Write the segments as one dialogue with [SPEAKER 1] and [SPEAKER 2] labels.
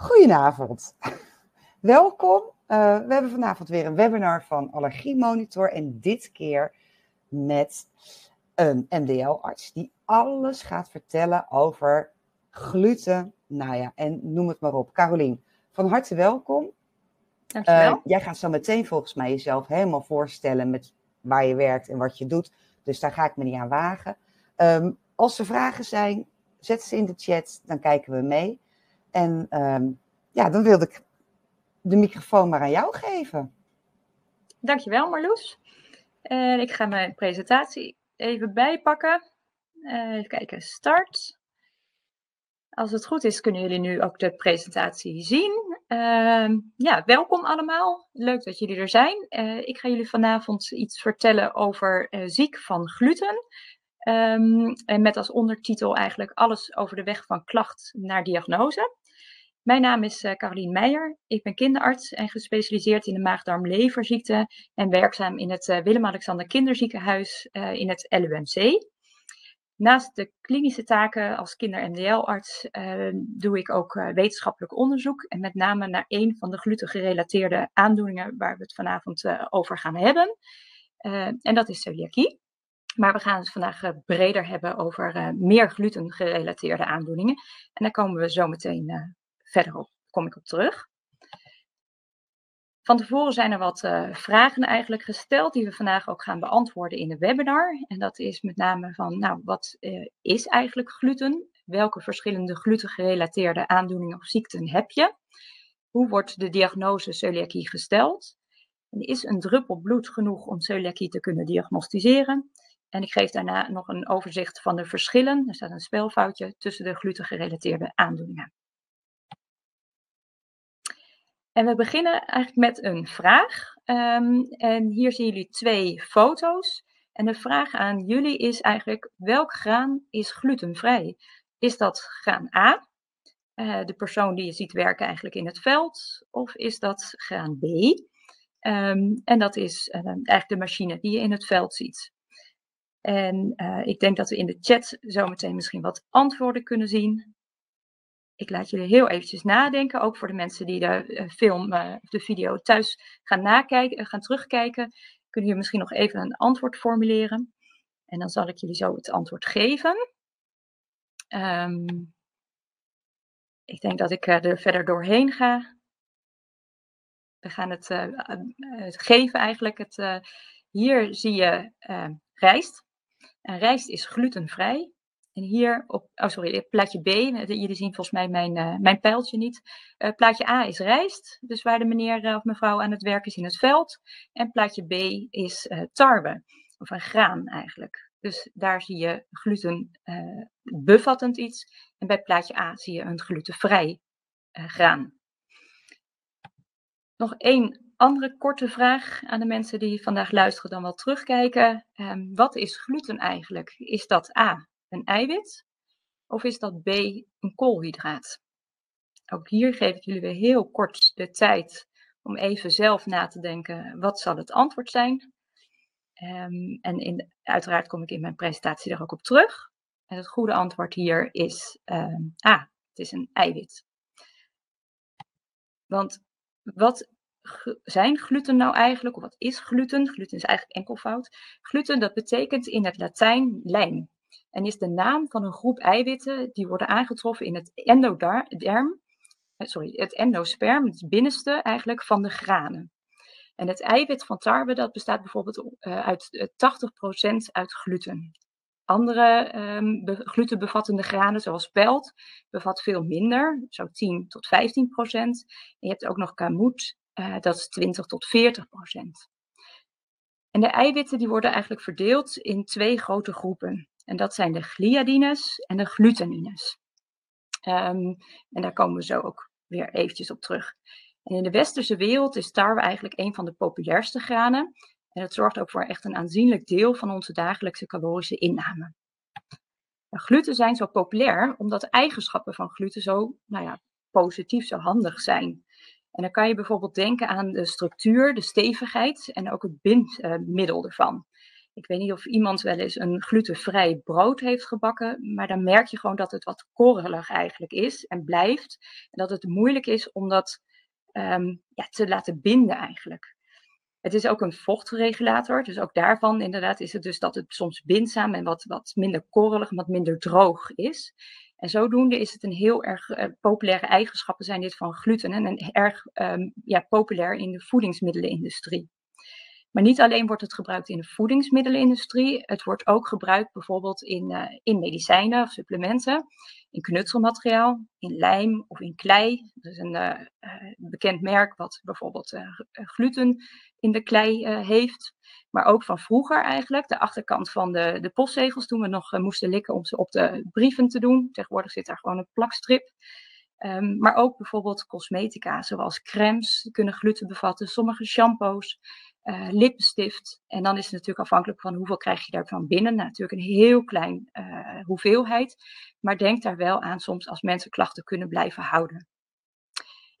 [SPEAKER 1] Goedenavond. Welkom. Uh, we hebben vanavond weer een webinar van Allergie Monitor en dit keer met een MDL-arts die alles gaat vertellen over gluten, nou ja, en noem het maar op. Carolien, van harte welkom.
[SPEAKER 2] Dankjewel. Uh,
[SPEAKER 1] jij gaat zo meteen volgens mij jezelf helemaal voorstellen met waar je werkt en wat je doet. Dus daar ga ik me niet aan wagen. Um, als er vragen zijn, zet ze in de chat, dan kijken we mee. En um, ja, dan wilde ik de microfoon maar aan jou geven.
[SPEAKER 2] Dankjewel Marloes. En ik ga mijn presentatie even bijpakken. Uh, even kijken, start. Als het goed is, kunnen jullie nu ook de presentatie zien. Uh, ja, welkom allemaal. Leuk dat jullie er zijn. Uh, ik ga jullie vanavond iets vertellen over ziek van gluten. Um, en met als ondertitel eigenlijk alles over de weg van klacht naar diagnose. Mijn naam is uh, Carolien Meijer. Ik ben kinderarts en gespecialiseerd in de maag-darm-leverziekte en werkzaam in het uh, Willem-Alexander Kinderziekenhuis uh, in het LUMC. Naast de klinische taken als kinder-MDL-arts doe ik ook wetenschappelijk onderzoek en met name naar een van de gluten-gerelateerde aandoeningen waar we het vanavond over gaan hebben. en dat is celiakie. Maar we gaan het vandaag breder hebben over meer gluten-gerelateerde aandoeningen. En daar komen we zo meteen verderop kom ik op terug. Van tevoren zijn er wat vragen eigenlijk gesteld die we vandaag ook gaan beantwoorden in de webinar. En dat is met name van, nou, wat is eigenlijk gluten? Welke verschillende glutengerelateerde aandoeningen of ziekten heb je? Hoe wordt de diagnose celiakie gesteld? En is een druppel bloed genoeg om celiakie te kunnen diagnosticeren? En ik geef daarna nog een overzicht van de verschillen, er staat een spelfoutje, tussen de glutengerelateerde aandoeningen. En we beginnen eigenlijk met een vraag. Um, en hier zien jullie twee foto's. En de vraag aan jullie is eigenlijk: welk graan is glutenvrij? Is dat graan A, uh, de persoon die je ziet werken eigenlijk in het veld, of is dat graan B? Um, en dat is uh, eigenlijk de machine die je in het veld ziet. En uh, ik denk dat we in de chat zometeen misschien wat antwoorden kunnen zien ik laat jullie heel eventjes nadenken, ook voor de mensen die de eh, film uh, of de video thuis gaan nakijken, gaan terugkijken. Kunnen jullie misschien nog even een antwoord formuleren? En dan zal ik jullie zo het antwoord geven. Um, ik denk dat ik uh, er verder doorheen ga. We gaan het, uh, geven eigenlijk. Het, hier zie je rijst. En rijst is glutenvrij. En hier op, oh sorry, plaatje B, jullie zien volgens mij mijn, uh, mijn pijltje niet. Uh, plaatje A is rijst, dus waar de meneer uh, of mevrouw aan het werk is in het veld. En plaatje B is tarwe, of een graan eigenlijk. Dus daar zie je gluten bevattend iets. En bij plaatje A zie je een glutenvrij graan. Nog één andere korte vraag aan de mensen die vandaag luisteren dan wel terugkijken. Um, wat is gluten eigenlijk? Is dat A, een eiwit? Of is dat B een koolhydraat? Ook hier geef ik jullie weer heel kort de tijd om even zelf na te denken, wat zal het antwoord zijn? Um, en in, uiteraard kom ik in mijn presentatie daar ook op terug. En het goede antwoord hier is um, A, het is een eiwit. Want wat zijn gluten nou eigenlijk, of wat is gluten? Gluten is eigenlijk enkelvoud. Gluten, dat betekent in het Latijn lijm en is de naam van een groep eiwitten die worden aangetroffen in het endoderm, eh, sorry, het endosperm, het binnenste eigenlijk van de granen. En het eiwit van tarwe dat bestaat bijvoorbeeld uh, uit 80% eh, uit gluten. Andere um, be glutenbevattende granen, zoals spelt, bevat veel minder, zo 10 tot 15 procent. En je hebt ook nog kamut, uh, dat is 20 tot 40 procent. En de eiwitten die worden eigenlijk verdeeld in twee grote groepen. En dat zijn de gliadines en de glutamines. Um, en daar komen we zo ook weer eventjes op terug. En in de westerse wereld is tarwe eigenlijk een van de populairste granen. En het zorgt ook voor echt een aanzienlijk deel van onze dagelijkse calorische inname. Nou, gluten zijn zo populair omdat de eigenschappen van gluten zo nou ja, positief, zo handig zijn. En dan kan je bijvoorbeeld denken aan de structuur, de stevigheid en ook het bindmiddel ervan. Ik weet niet of iemand wel eens een glutenvrij brood heeft gebakken, maar dan merk je gewoon dat het wat korrelig eigenlijk is en blijft. En dat het moeilijk is om dat ehm, ja, te laten binden eigenlijk. Het is ook een vochtregulator, dus ook daarvan inderdaad is het dus dat het soms bindzaam en wat, wat minder korrelig, wat minder droog is. En zodoende is het een heel erg uh, populaire eigenschappen zijn dit van gluten en erg um, ja, populair in de voedingsmiddelenindustrie. Maar niet alleen wordt het gebruikt in de voedingsmiddelenindustrie, het wordt ook gebruikt bijvoorbeeld in, uh, in medicijnen of supplementen, in knutselmateriaal, in lijm of in klei. Dat is een uh, bekend merk wat bijvoorbeeld gluten in de klei heeft. Maar ook van vroeger eigenlijk, de achterkant van de, de postzegels, toen we nog moesten likken om ze op de brieven te doen. Tegenwoordig zit daar gewoon een plakstrip. Um, maar ook bijvoorbeeld cosmetica, zoals crèmes, kunnen gluten bevatten. Sommige shampoos uh. En dan is het natuurlijk afhankelijk van hoeveel krijg je daarvan binnen. Nou, natuurlijk een heel klein uh, hoeveelheid. Maar denk daar wel aan soms als mensen klachten kunnen blijven houden.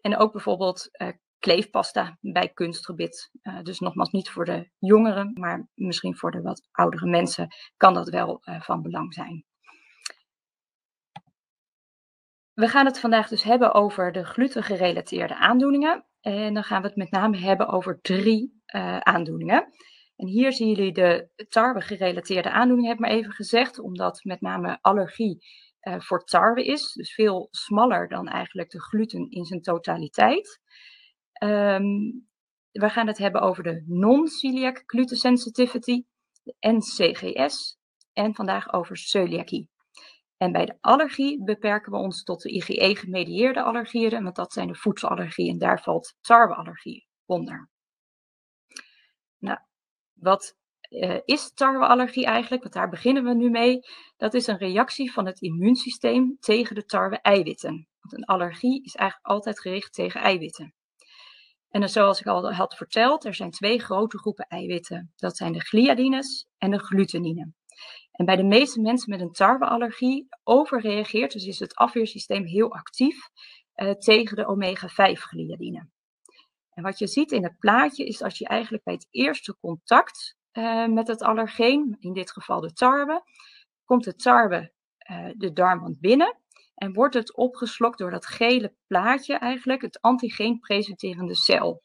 [SPEAKER 2] En ook bijvoorbeeld uh, kleefpasta bij kunstgebit. dus nogmaals niet voor de jongeren, maar misschien voor de wat oudere mensen kan dat wel van belang zijn. We gaan het vandaag dus hebben over de glutengerelateerde aandoeningen. En dan gaan we het met name hebben over drie uh, aandoeningen. En hier zien jullie de tarwe-gerelateerde aandoeningen, heb ik maar even gezegd, omdat met name allergie uh, voor tarwe is. Dus veel smaller dan eigenlijk de gluten in zijn totaliteit. Um, we gaan het hebben over de non-celiac gluten sensitivity, de NCGS, en vandaag over celiakie. En bij de allergie beperken we ons tot de IgE-gemedieerde allergieën, want dat zijn de voedselallergieën en daar valt tarweallergie onder. Nou, wat uh, is tarweallergie eigenlijk? Want daar beginnen we nu mee. Dat is een reactie van het immuunsysteem tegen de tarwe-eiwitten. Want een allergie is eigenlijk altijd gericht tegen eiwitten. En zoals ik al had verteld, er zijn twee grote groepen eiwitten. Dat zijn de gliadines en de glutenine. En bij de meeste mensen met een tarweallergie overreageert, dus is het afweersysteem heel actief uh, tegen de omega-5 gliadine. En wat je ziet in het plaatje is dat je eigenlijk bij het eerste contact uh, met het allergeen, in dit geval de tarwe, komt de tarwe uh, de darmwand binnen en wordt het opgeslokt door dat gele plaatje eigenlijk, het antigeen presenterende cel.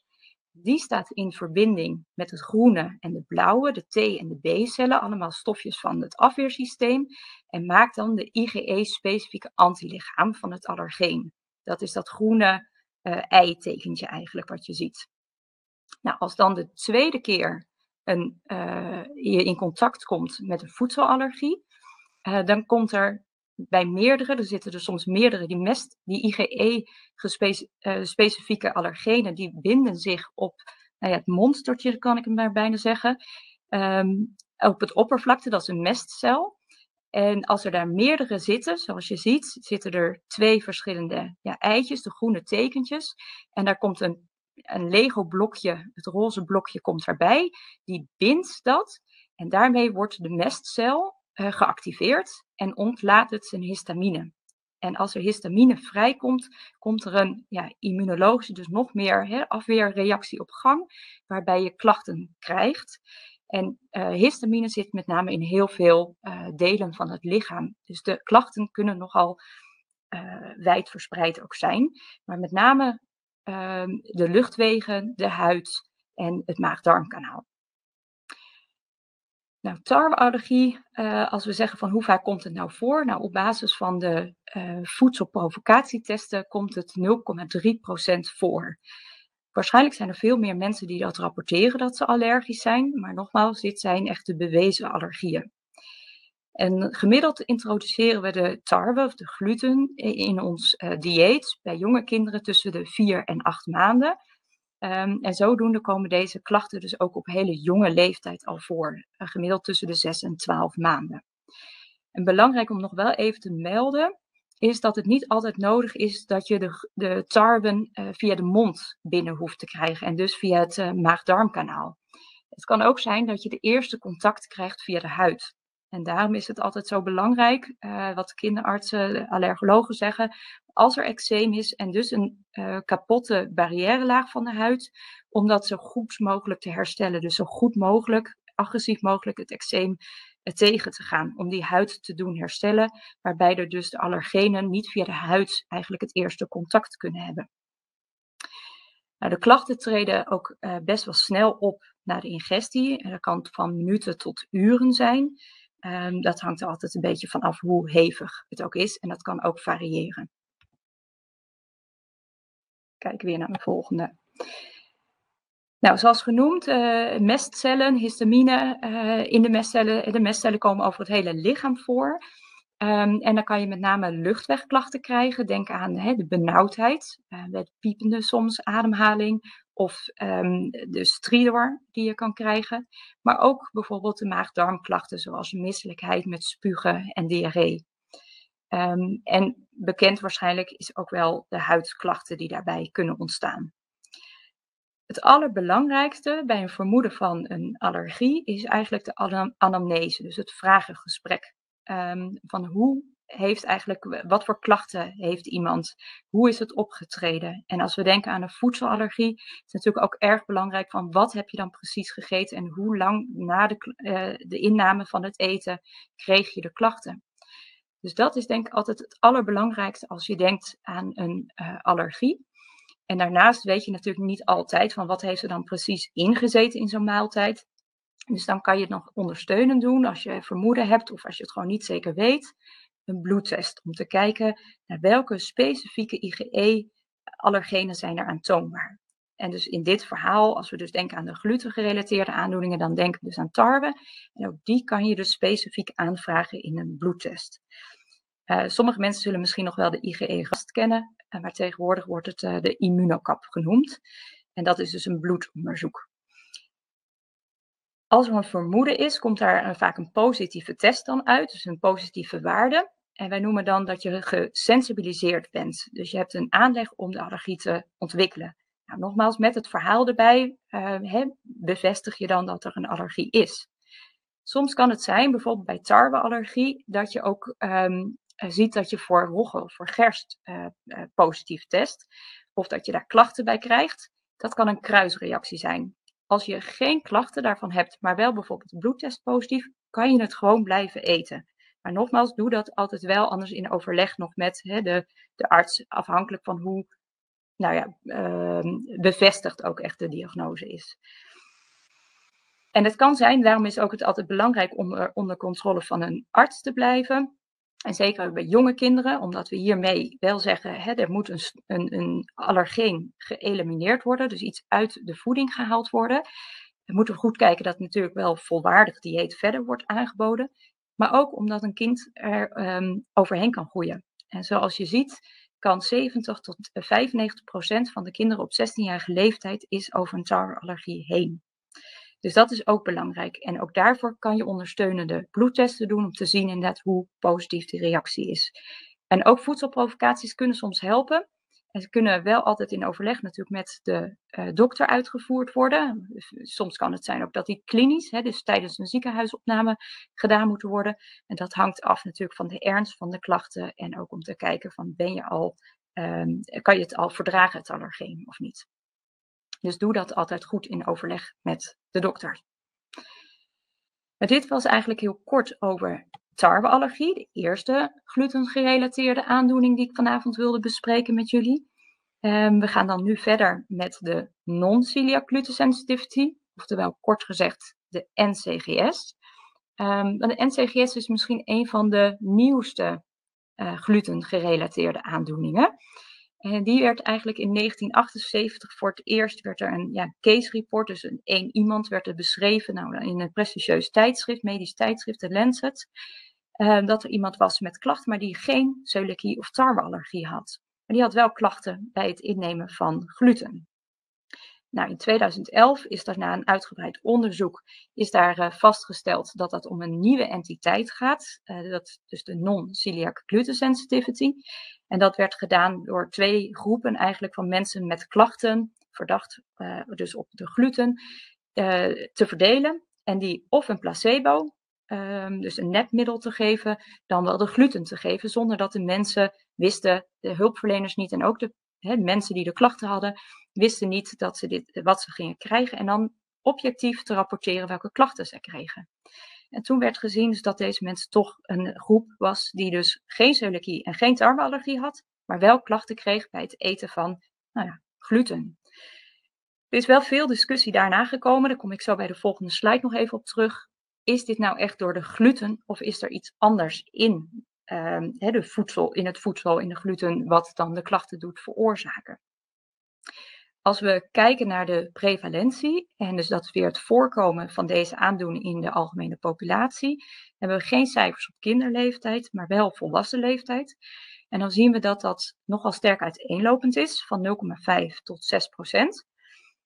[SPEAKER 2] Die staat in verbinding met het groene en de blauwe, de T en de B-cellen, allemaal stofjes van het afweersysteem, en maakt dan de IgE-specifieke antilichaam van het allergeen. Dat is dat groene uh, ei-tekentje eigenlijk wat je ziet. Nou, als dan de tweede keer een, uh, je in contact komt met een voedselallergie, uh, dan komt er bij meerdere, er zitten er soms meerdere, die, mest, die IgE-specifieke uh, allergenen, die binden zich op nou ja, het monstertje, kan ik hem maar bijna zeggen, um, op het oppervlakte, dat is een mestcel. En als er daar meerdere zitten, zoals je ziet, zitten er twee verschillende ja, eitjes, de groene tekentjes. En daar komt een, een Lego blokje, het roze blokje komt erbij. Die bindt dat. En daarmee wordt de mestcel uh, geactiveerd en ontlaat het zijn histamine. En als er histamine vrijkomt, komt er een ja, immunologische, dus nog meer hè, afweerreactie op gang, waarbij je klachten krijgt. En uh, histamine zit met name in heel veel uh, delen van het lichaam. Dus de klachten kunnen nogal wijd verspreid ook zijn. Maar met name ehm, de luchtwegen, de huid en het maag-darmkanaal. Nou, tarweallergie, als we zeggen van hoe vaak komt het nou voor? Nou, op basis van de voedselprovocatietesten komt het 0,3% voor. Waarschijnlijk zijn er veel meer mensen die dat rapporteren dat ze allergisch zijn, maar nogmaals, dit zijn echt de bewezen allergieën. En gemiddeld introduceren we de tarwe of de gluten in ons uh, dieet bij jonge kinderen tussen de 4 en 8 maanden. Um, en zodoende komen deze klachten dus ook op hele jonge leeftijd al voor, gemiddeld tussen de 6 en 12 maanden. En belangrijk om nog wel even te melden, is dat het niet altijd nodig is dat je de, de uh, via de mond binnen hoeft te krijgen en dus via het uh, maag-darmkanaal. Het kan ook zijn dat je de eerste contact krijgt via de huid. En daarom is het altijd zo belangrijk, uh, wat kinderartsen, allergologen zeggen, als er eczeem is en dus een kapotte barrièrelaag van de huid, om dat zo goed mogelijk te herstellen. Dus zo goed mogelijk agressief mogelijk het eczeem tegen te gaan. Om die huid te doen herstellen, waarbij er dus de allergenen niet via de huid eigenlijk het eerste contact kunnen hebben. Nou, de klachten treden ook uh, best wel snel op na de ingestie. En dat kan van minuten tot uren zijn. Um, dat hangt er altijd een beetje van af hoe hevig het ook is. En dat kan ook variëren. Kijk weer naar de volgende. Nou, zoals genoemd, uh, mestcellen, histamine uh, in de mestcellen. De mestcellen komen over het hele lichaam voor. Um, en dan kan je met name luchtwegklachten krijgen. Denk aan hè, de benauwdheid, uh, met piepende soms ademhaling of um, de stridor die je kan krijgen. Maar ook bijvoorbeeld de maag-darmklachten zoals misselijkheid met spugen en diarree. Um, en bekend waarschijnlijk is ook wel de huidklachten die daarbij kunnen ontstaan. Het allerbelangrijkste bij een vermoeden van een allergie is eigenlijk de anamnese, dus het vragengesprek. Um, van hoe heeft eigenlijk, wat voor klachten heeft iemand? Hoe is het opgetreden? En als we denken aan een voedselallergie, is het natuurlijk ook erg belangrijk van wat heb je dan precies gegeten en hoe lang na de, uh, de inname van het eten kreeg je de klachten. Dus dat is denk ik altijd het allerbelangrijkste als je denkt aan een uh, allergie. En daarnaast weet je natuurlijk niet altijd van wat heeft er dan precies ingezeten in zo'n maaltijd. Dus dan kan je het nog ondersteunend doen als je vermoeden hebt of als je het gewoon niet zeker weet. Een bloedtest om te kijken naar welke specifieke IgE-allergenen zijn er aantoonbaar. En dus in dit verhaal, als we dus denken aan de glutengerelateerde aandoeningen, dan denken we dus aan tarwe. En ook die kan je dus specifiek aanvragen in een bloedtest. Uh, sommige mensen zullen misschien nog wel de IgE-gast kennen, uh, maar tegenwoordig wordt het uh, de immunocap genoemd. En dat is dus een bloedonderzoek. Als er een vermoeden is, komt daar vaak een positieve test dan uit, dus een positieve waarde. En wij noemen dan dat je gesensibiliseerd bent. Dus je hebt een aanleg om de allergie te ontwikkelen. Nou, nogmaals, met het verhaal erbij uh, bevestig je dan dat er een allergie is. Soms kan het zijn, bijvoorbeeld bij tarweallergie, dat je ook um, ziet dat je voor rogge of voor gerst uh, positief test. Of dat je daar klachten bij krijgt. Dat kan een kruisreactie zijn. Als je geen klachten daarvan hebt, maar wel bijvoorbeeld bloedtest positief, kan je het gewoon blijven eten. Maar nogmaals, doe dat altijd wel, anders in overleg nog met hè, de, de arts, afhankelijk van hoe nou ja, uh, bevestigd ook echt de diagnose is. En het kan zijn, daarom is ook het altijd belangrijk om er onder controle van een arts te blijven. En zeker bij jonge kinderen, omdat we hiermee wel zeggen, hè, er moet een, een, een allergeen geëlimineerd worden, dus iets uit de voeding gehaald worden. We moeten goed kijken dat natuurlijk wel volwaardig dieet verder wordt aangeboden. Maar ook omdat een kind er um, overheen kan groeien. En zoals je ziet, kan 70 tot 95 procent van de kinderen op 16-jarige leeftijd is over een tarweallergie heen. Dus dat is ook belangrijk. En ook daarvoor kan je ondersteunende bloedtesten doen om te zien inderdaad hoe positief die reactie is. En ook voedselprovocaties kunnen soms helpen. Ze kunnen wel altijd in overleg natuurlijk met de uh, dokter uitgevoerd worden. Soms kan het zijn ook dat die klinisch, hè, dus tijdens een ziekenhuisopname, gedaan moeten worden. En dat hangt af natuurlijk van de ernst van de klachten en ook om te kijken van ben je al, um, kan je het al verdragen, het allergeen of niet. Dus doe dat altijd goed in overleg met de dokter. Maar dit was eigenlijk heel kort over tarweallergie, de eerste glutengerelateerde aandoening die ik vanavond wilde bespreken met jullie. Um, we gaan dan nu verder met de non-celiac gluten sensitivity, oftewel kort gezegd de NCGS. Um, de NCGS is misschien een van de nieuwste uh, glutengerelateerde aandoeningen. En die werd eigenlijk in 1978 voor het eerst werd er een ja, case report, dus een iemand werd er beschreven nou, in een prestigieus tijdschrift, medisch tijdschrift, de Lancet, uh, dat er iemand was met klachten, maar die geen celiakie of tarweallergie had. Maar die had wel klachten bij het innemen van gluten. Nou, in 2011 is daar na een uitgebreid onderzoek is daar uh, vastgesteld dat het om een nieuwe entiteit gaat, uh, dat, dus de non-celiac gluten sensitivity. En dat werd gedaan door twee groepen eigenlijk van mensen met klachten, verdacht uh, dus op de gluten, te verdelen. En die of een placebo, um, dus een nepmiddel te geven, dan wel de gluten te geven, zonder dat de mensen wisten, de hulpverleners niet en ook de mensen die de klachten hadden, wisten niet dat ze dit, wat ze gingen krijgen. En dan objectief te rapporteren welke klachten zij kregen. En toen werd gezien dus dat deze mensen toch een groep was die dus geen celiakie en geen tarweallergie had, maar wel klachten kreeg bij het eten van nou ja, gluten. Er is wel veel discussie daarna gekomen, daar kom ik zo bij de volgende slide nog even op terug. Is dit nou echt door de gluten of is er iets anders in, uh, de voedsel, in het voedsel, in de gluten, wat dan de klachten doet veroorzaken? Als we kijken naar de prevalentie, en dus dat is weer het voorkomen van deze aandoening in de algemene populatie, hebben we geen cijfers op kinderleeftijd, maar wel volwassen leeftijd. En dan zien we dat dat nogal sterk uiteenlopend is, van 0,5 tot 6 procent.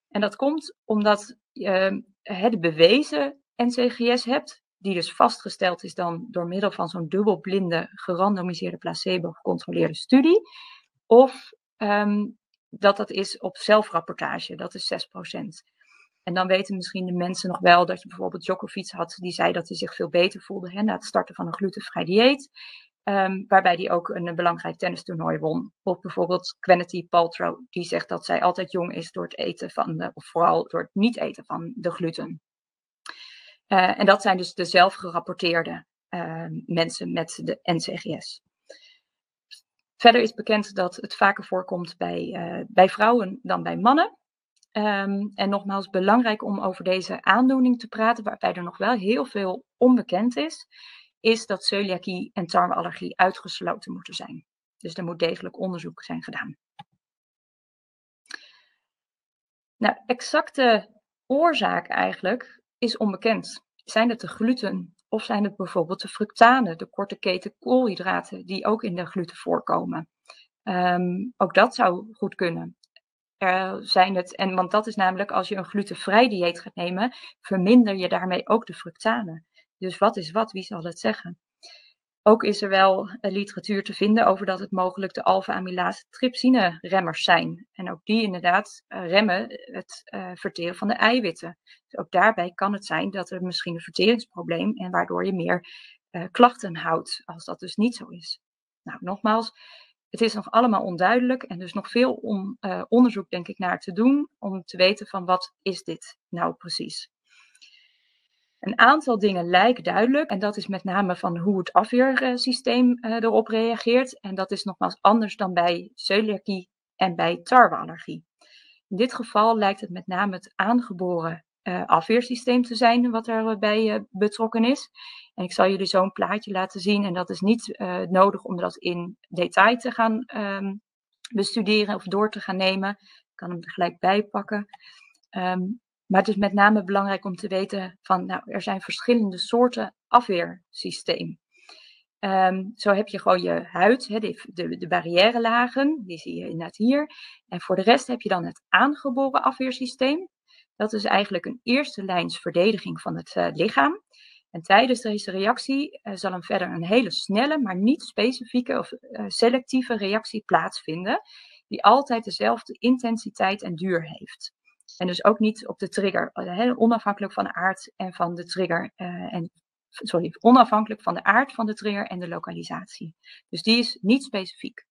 [SPEAKER 2] En dat komt omdat je de bewezen NCGS hebt, die dus vastgesteld is dan door middel van zo'n dubbelblinde, gerandomiseerde placebo-gecontroleerde studie. Of um, dat dat is op zelfrapportage, dat is 6%. En dan weten misschien de mensen nog wel dat je bijvoorbeeld Djokovic had, die zei dat hij zich veel beter voelde hè, na het starten van een glutenvrij dieet. Um, waarbij hij ook een, belangrijk tennistoernooi won. Of bijvoorbeeld Quennedy Paltrow, die zegt dat zij altijd jong is door het eten van, of vooral door het niet eten van de gluten. Uh, en dat zijn dus de zelfgerapporteerde uh, mensen met de NCGS. Verder is bekend dat het vaker voorkomt bij, uh, bij vrouwen dan bij mannen. Um, en nogmaals, belangrijk om over deze aandoening te praten, waarbij er nog wel heel veel onbekend is, is dat celiakie en tarweallergie uitgesloten moeten zijn. Dus er moet degelijk onderzoek zijn gedaan. Nou, exacte oorzaak eigenlijk is onbekend. Zijn het de gluten of zijn het bijvoorbeeld de fructanen, de korte keten koolhydraten, die ook in de gluten voorkomen? Um, ook dat zou goed kunnen. Er zijn het, en want dat is namelijk als je een glutenvrij dieet gaat nemen, verminder je daarmee ook de fructanen. Dus wat is wat, wie zal het zeggen? Ook is er wel literatuur te vinden over dat het mogelijk de alpha-amylase trypsine remmers zijn. En ook die inderdaad uh, remmen het uh, verteren van de eiwitten. Dus ook daarbij kan het zijn dat er misschien een verteringsprobleem en waardoor je meer klachten houdt, als dat dus niet zo is. Nou, nogmaals, het is nog allemaal onduidelijk en dus nog veel om, onderzoek denk ik naar te doen om te weten van wat is dit nou precies. Een aantal dingen lijken duidelijk en dat is met name van hoe het afweersysteem uh, erop reageert. En dat is nogmaals anders dan bij celiakie en bij tarweallergie. In dit geval lijkt het met name het aangeboren uh, afweersysteem te zijn wat erbij uh, betrokken is. En ik zal jullie zo een plaatje laten zien en dat is niet nodig om dat in detail te gaan um, bestuderen of door te gaan nemen. Ik kan hem er gelijk bij pakken. Um, maar het is met name belangrijk om te weten van, nou, er zijn verschillende soorten afweersysteem. Um, zo heb je gewoon je huid, de, de, de barrière die zie je inderdaad hier. En voor de rest heb je dan het aangeboren afweersysteem. Dat is eigenlijk een eerste lijns verdediging van het uh, lichaam. En tijdens deze reactie uh, zal een verder een hele snelle, maar niet specifieke of uh, selectieve reactie plaatsvinden, die altijd dezelfde intensiteit en duur heeft. En dus ook niet op de trigger, eh, onafhankelijk van de aard en van de trigger. Uh, en, sorry, onafhankelijk van de aard van de trigger en de lokalisatie. Dus die is niet specifiek.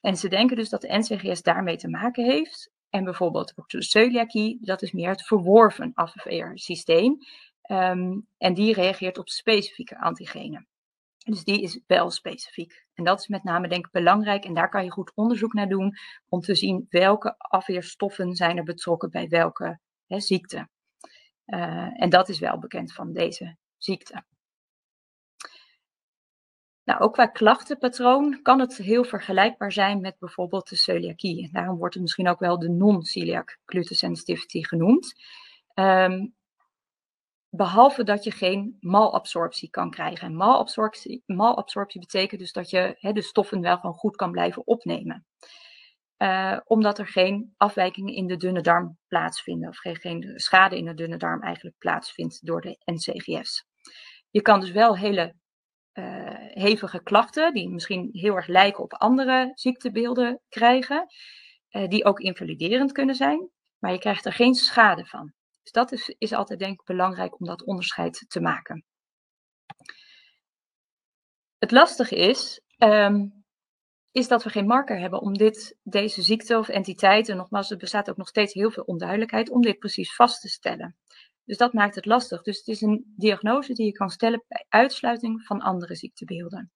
[SPEAKER 2] En ze denken dus dat de NCGS daarmee te maken heeft. En bijvoorbeeld ook de celiakie, dat is meer het verworven afweersysteem. Um, en die reageert op specifieke antigenen. Dus die is wel specifiek. En dat is met name denk ik belangrijk. En daar kan je goed onderzoek naar doen om te zien welke afweerstoffen zijn er betrokken bij welke hè, ziekte. Uh, en dat is wel bekend van deze ziekte. Nou, ook qua klachtenpatroon kan het heel vergelijkbaar zijn met bijvoorbeeld de celiakie. Daarom wordt het misschien ook wel de non-celiac gluten sensitivity genoemd. Um, Behalve dat je geen malabsorptie kan krijgen. En malabsorptie, malabsorptie betekent dus dat je hè, de stoffen wel gewoon goed kan blijven opnemen. Uh, omdat er geen afwijkingen in de dunne darm plaatsvinden. Of geen, schade in de dunne darm eigenlijk plaatsvindt door de NCGS. Je kan dus wel hele uh, hevige klachten, die misschien heel erg lijken op andere ziektebeelden, krijgen. Uh, die ook invaliderend kunnen zijn. Maar je krijgt er geen schade van. Dus dat is, is altijd denk ik belangrijk om dat onderscheid te maken. Het lastige is, um, is dat we geen marker hebben om dit, deze ziekte of entiteit, en nogmaals, er bestaat ook nog steeds heel veel onduidelijkheid, om dit precies vast te stellen. Dus dat maakt het lastig. Dus het is een diagnose die je kan stellen bij uitsluiting van andere ziektebeelden.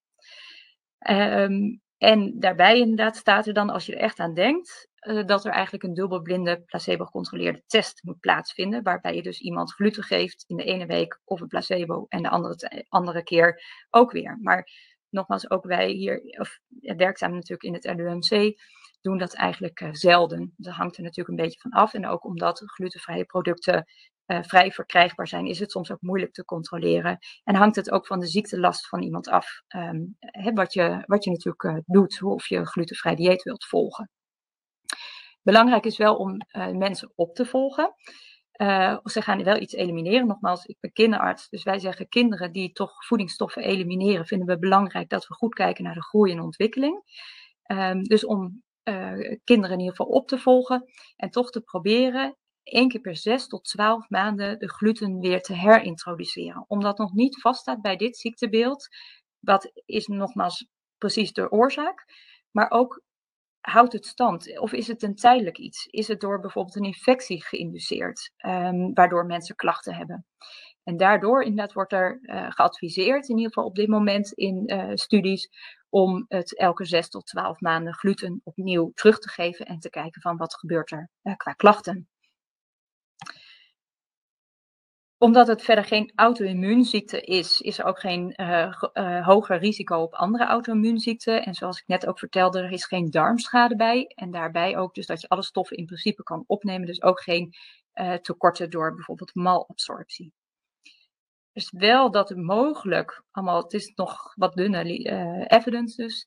[SPEAKER 2] Um, en daarbij inderdaad staat er dan, als je er echt aan denkt, uh, dat er eigenlijk een dubbelblinde placebo-gecontroleerde test moet plaatsvinden, waarbij je dus iemand gluten geeft in de ene week of een placebo en de andere, andere keer ook weer. Maar nogmaals, ook wij hier, of werkzaam natuurlijk in het LUMC, doen dat eigenlijk uh, zelden. Dat hangt er natuurlijk een beetje van af. En ook omdat glutenvrije producten uh, vrij verkrijgbaar zijn, is het soms ook moeilijk te controleren. En hangt het ook van de ziektelast van iemand af, hè, wat, je, wat je natuurlijk doet, of je glutenvrij dieet wilt volgen. Belangrijk is wel om mensen op te volgen. Uh, ze gaan wel iets elimineren. Nogmaals, ik ben kinderarts, dus wij zeggen kinderen die toch voedingsstoffen elimineren, vinden we belangrijk dat we goed kijken naar de groei en ontwikkeling. Um, dus om uh, kinderen in ieder geval op te volgen en toch te proberen één keer per zes tot twaalf maanden de gluten weer te herintroduceren. Omdat nog niet vaststaat bij dit ziektebeeld, wat is nogmaals precies de oorzaak, maar ook houdt het stand? Of is het een tijdelijk iets? Is het door bijvoorbeeld een infectie geïnduceerd, um, waardoor mensen klachten hebben? En daardoor inderdaad wordt er uh, geadviseerd, in ieder geval op dit moment in uh, studies, om het elke zes tot twaalf maanden gluten opnieuw terug te geven en te kijken van wat gebeurt er uh, qua klachten omdat het verder geen auto-immuunziekte is, is er ook geen uh, uh, hoger risico op andere auto-immuunziekten. En zoals ik net ook vertelde, er is geen darmschade bij. En daarbij ook dus dat je alle stoffen in principe kan opnemen. Dus ook geen uh, tekorten door bijvoorbeeld malabsorptie. Dus wel dat het mogelijk, allemaal, het is nog wat dunne evidence dus,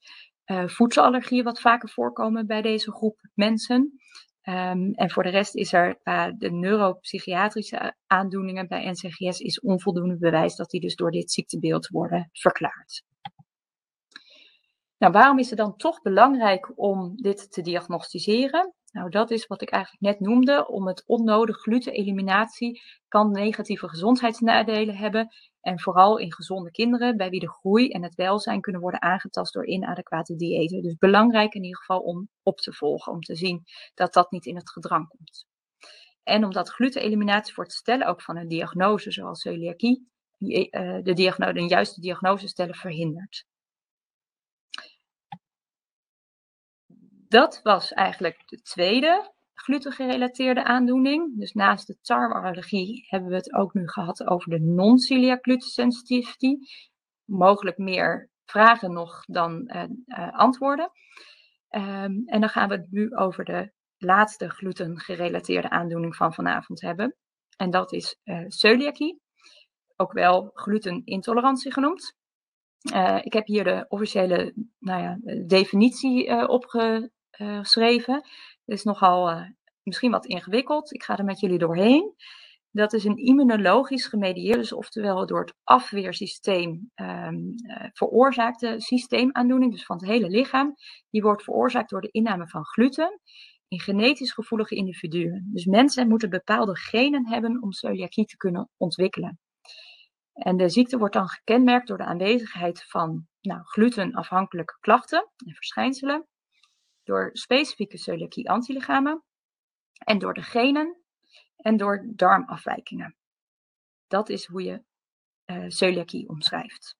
[SPEAKER 2] voedselallergieën wat vaker voorkomen bij deze groep mensen. Um, en voor de rest is er uh, de neuropsychiatrische aandoeningen bij NCGS is onvoldoende bewijs dat die dus door dit ziektebeeld worden verklaard. Nou, waarom is het dan toch belangrijk om dit te diagnosticeren? Nou, dat is wat ik eigenlijk net noemde. Om het onnodig gluteneliminatie kan negatieve gezondheidsnadelen hebben. En vooral in gezonde kinderen, bij wie de groei en het welzijn kunnen worden aangetast door inadequate diëten. Dus belangrijk in ieder geval om op te volgen, om te zien dat dat niet in het gedrang komt. En omdat gluteneliminatie voor het stellen ook van een diagnose zoals celiakie, eh, de, diagnose, een juiste diagnose stellen verhindert. Dat was eigenlijk de tweede glutengerelateerde aandoening. Dus naast de tarweallergie hebben we het ook nu gehad over de non-celiac gluten sensitivity. Mogelijk meer vragen nog dan uh, uh, antwoorden. Um, en dan gaan we het nu over de laatste glutengerelateerde aandoening van vanavond hebben. En dat is uh, celiakie, ook wel glutenintolerantie genoemd. ik heb hier de officiële nou ja, definitie uh, geschreven. Het is nogal uh, misschien wat ingewikkeld. Ik ga er met jullie doorheen. Dat is een immunologisch gemedieerde, dus oftewel door het afweersysteem um, veroorzaakte systeemaandoening, dus van het hele lichaam. Die wordt veroorzaakt door de inname van gluten in genetisch gevoelige individuen. Dus mensen moeten bepaalde genen hebben om celiakie te kunnen ontwikkelen. En de ziekte wordt dan gekenmerkt door de aanwezigheid van nou, glutenafhankelijke klachten en verschijnselen door specifieke celiakie-antilichamen en door de genen en door darmafwijkingen. Dat is hoe je uh, omschrijft.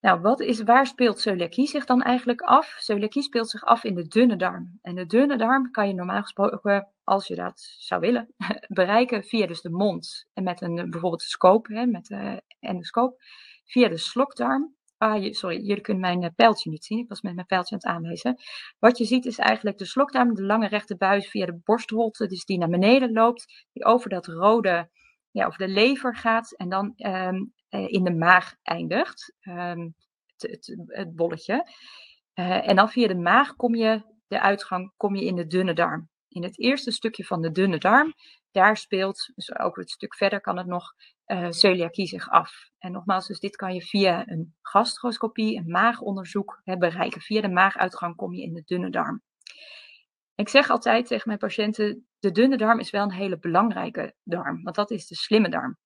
[SPEAKER 2] Nou, wat is, waar speelt celiakie zich dan eigenlijk af? Celiakie speelt zich af in de dunne darm. En de dunne darm kan je normaal gesproken, als je dat zou willen, bereiken via dus de mond. En met een, bijvoorbeeld een scope, hè, met de endoscoop, via de slokdarm Ah, sorry, jullie kunnen mijn uh, pijltje niet zien. Ik was met mijn pijltje aan het aanwijzen. Wat je ziet is eigenlijk de slokdarm, de lange rechte buis via de borstholte, dus die naar beneden loopt, die over dat rode, ja, over de lever gaat en dan um, in de maag eindigt, um, het, het, het, bolletje. Uh, en dan via de maag kom je, de uitgang, kom je in de dunne darm. In het eerste stukje van de dunne darm, daar speelt, dus ook het stuk verder kan het nog, uh, celiakie zich af. En nogmaals, dus dit kan je via een gastroscopie, een maagonderzoek hè, bereiken. Via de maaguitgang kom je in de dunne darm. Ik zeg altijd tegen mijn patiënten, de dunne darm is wel een hele belangrijke darm, want dat is de slimme darm.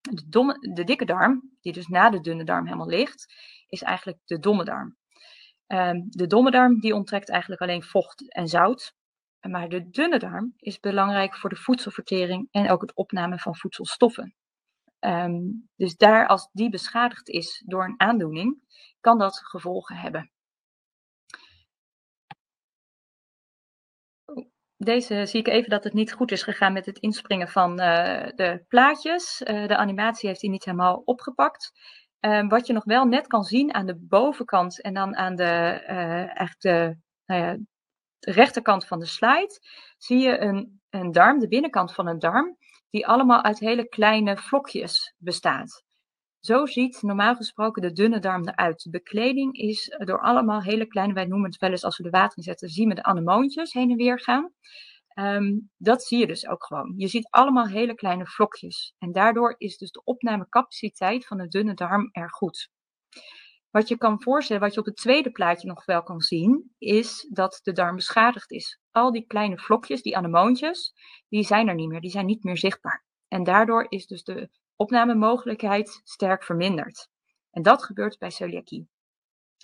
[SPEAKER 2] De, de dikke darm, die dus na de dunne darm helemaal ligt, is eigenlijk de domme darm. Ehm, de domme darm die onttrekt eigenlijk alleen vocht en zout. Maar de dunne darm is belangrijk voor de voedselvertering en ook het opname van voedselstoffen. Ehm, dus daar, als die beschadigd is door een aandoening, kan dat gevolgen hebben. Deze zie ik even dat het niet goed is gegaan met het inspringen van uh, de plaatjes. Uh, de animatie heeft hij niet helemaal opgepakt. Uh, wat je nog wel net kan zien aan de bovenkant en dan aan de, eh, eigenlijk de, nou ja, de rechterkant van de slide, zie je een, een darm, de binnenkant van een darm, die allemaal uit hele kleine vlokjes bestaat. Zo ziet normaal gesproken de dunne darm eruit. De bekleding is door allemaal hele kleine, wij noemen het wel eens als we de water inzetten, zien we de anemoontjes heen en weer gaan. Um, dat zie je dus ook gewoon. Je ziet allemaal hele kleine vlokjes. En daardoor is dus de opnamecapaciteit van de dunne darm erg goed. Wat je kan voorstellen, wat je op het tweede plaatje nog wel kan zien, is dat de darm beschadigd is. Al die kleine vlokjes, die anemoontjes, die zijn er niet meer, die zijn niet meer zichtbaar. En daardoor is dus de opnamemogelijkheid sterk verminderd. En dat gebeurt bij celiakie.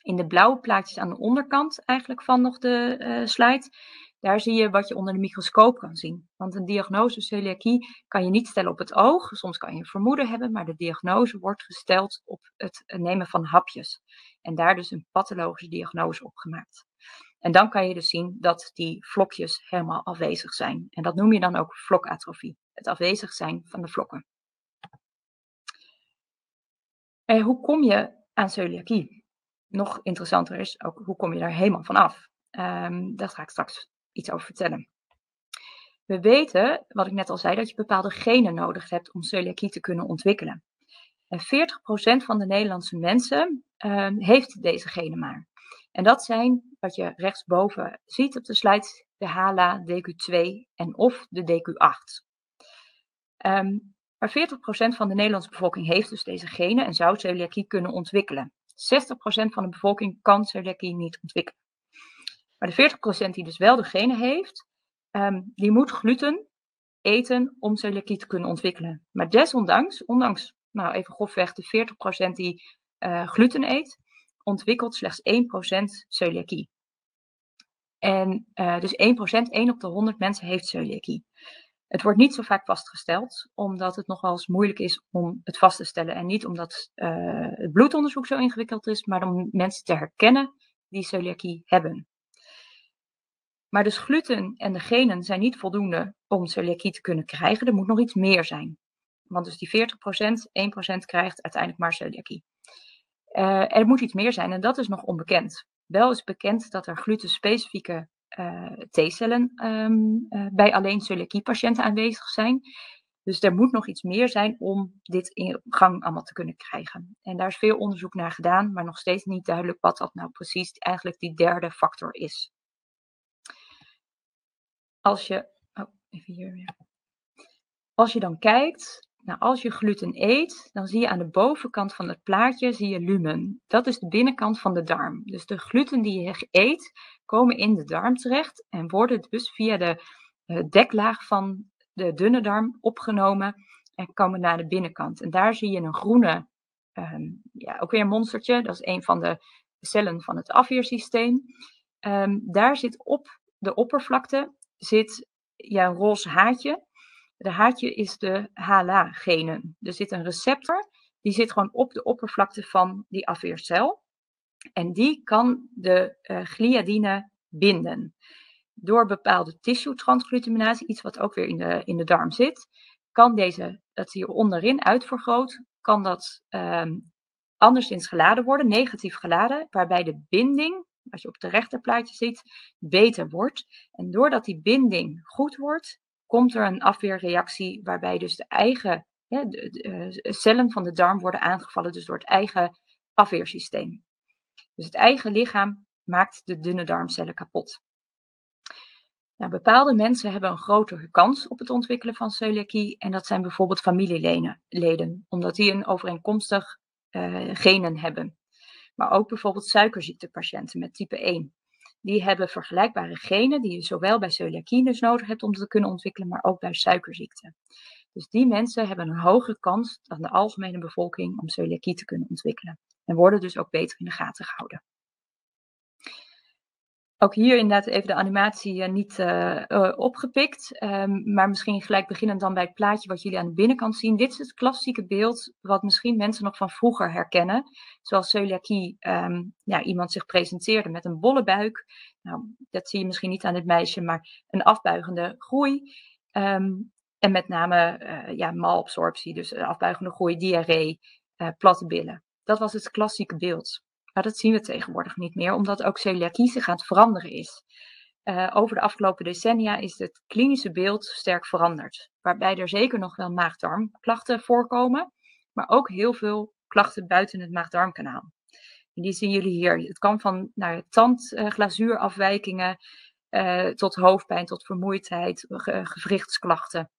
[SPEAKER 2] In de blauwe plaatjes aan de onderkant eigenlijk van nog de uh, slide, daar zie je wat je onder de microscoop kan zien. Want een diagnose celiakie kan je niet stellen op het oog. Soms kan je een vermoeden hebben, maar de diagnose wordt gesteld op het nemen van hapjes. En daar dus een pathologische diagnose op gemaakt. En dan kan je dus zien dat die vlokjes helemaal afwezig zijn. En dat noem je dan ook vlokatrofie. Het afwezig zijn van de vlokken. En hoe kom je aan celiakie? Nog interessanter is ook hoe kom je daar helemaal van af? Um, daar ga ik straks iets over vertellen. We weten, wat ik net al zei, dat je bepaalde genen nodig hebt om celiakie te kunnen ontwikkelen. En 40% van de Nederlandse mensen uh, heeft deze genen maar. En dat zijn, wat je rechtsboven ziet op de slide, de HLA, DQ2 en of de DQ8. Um, maar 40% van de Nederlandse bevolking heeft dus deze genen en zou celiakie kunnen ontwikkelen. 60% van de bevolking kan celiakie niet ontwikkelen. Maar de 40% die dus wel de genen heeft, um, die moet gluten eten om celiakie te kunnen ontwikkelen. Maar desondanks, ondanks nou even grofweg de 40% die uh, gluten eet, ontwikkelt slechts 1% celiakie. En uh, dus 1%, 1 op de 100 mensen heeft celiakie. Het wordt niet zo vaak vastgesteld, omdat het nog wel eens moeilijk is om het vast te stellen. En niet omdat uh, het bloedonderzoek zo ingewikkeld is, maar om mensen te herkennen die celiakie hebben. Maar dus gluten en de genen zijn niet voldoende om celiakie te kunnen krijgen. Er moet nog iets meer zijn. Want dus die 40%, 1% krijgt uiteindelijk maar celiakie. Uh, er moet iets meer zijn en dat is nog onbekend. Wel is bekend dat er glutenspecifieke uh, T-cellen um, uh, bij alleen celiakie-patiënten aanwezig zijn. Dus er moet nog iets meer zijn om dit in gang allemaal te kunnen krijgen. En daar is veel onderzoek naar gedaan, maar nog steeds niet duidelijk wat dat nou precies eigenlijk die derde factor is als je, oh, even hier weer. Als je dan kijkt, nou, als je gluten eet, dan zie je aan de bovenkant van het plaatje zie je lumen. Dat is de binnenkant van de darm. Dus de gluten die je eet, komen in de darm terecht en worden dus via de uh, deklaag van de dunne darm opgenomen en komen naar de binnenkant. En daar zie je een groene, um, ja, ook weer een monstertje. Dat is een van de cellen van het afweersysteem. Um, daar zit op de oppervlakte zit ja, een roze haartje. De haartje is de HLA-genen. Er zit een receptor, die zit gewoon op de oppervlakte van die afweercel. En die kan de uh, gliadine binden. Door bepaalde tissue-transglutaminatie, iets wat ook weer in de, in de darm zit, kan deze, dat hier onderin uitvergroot, kan dat um, anderszins geladen worden, negatief geladen, waarbij de binding wat je op het rechterplaatje ziet, beter wordt. En doordat die binding goed wordt, komt er een afweerreactie waarbij dus de eigen de, de, de cellen van de darm worden aangevallen, dus door het eigen afweersysteem. Dus het eigen lichaam maakt de dunne darmcellen kapot. Nou, bepaalde mensen hebben een grotere kans op het ontwikkelen van celiakie en dat zijn bijvoorbeeld familieleden, omdat die een overeenkomstig uh, genen hebben maar ook bijvoorbeeld suikerziektepatiënten met type 1. Die hebben vergelijkbare genen die je zowel bij celiakie dus nodig hebt om te kunnen ontwikkelen, maar ook bij suikerziekte. Dus die mensen hebben een hogere kans dan de algemene bevolking om celiakie te kunnen ontwikkelen. En worden dus ook beter in de gaten gehouden. Ook hier inderdaad even de animatie uh, niet uh, uh, opgepikt. Um, maar misschien gelijk beginnen dan bij het plaatje wat jullie aan de binnenkant zien. Dit is het klassieke beeld wat misschien mensen nog van vroeger herkennen. Zoals celiakie um, ja, iemand zich presenteerde met een bolle buik. Nou, dat zie je misschien niet aan dit meisje, maar een afbuigende groei. Um, en met name ja, malabsorptie, dus afbuigende groei, diarree, platte billen. Dat was het klassieke beeld. Maar dat zien we tegenwoordig niet meer, omdat ook celiakie het veranderen is. Uh, over de afgelopen decennia is het klinische beeld sterk veranderd. Waarbij er zeker nog wel maag-darmklachten voorkomen, maar ook heel veel klachten buiten het maag-darmkanaal. En die zien jullie hier. Het kan van nou, tandglazuurafwijkingen uh, tot hoofdpijn, tot vermoeidheid, gewrichtsklachten.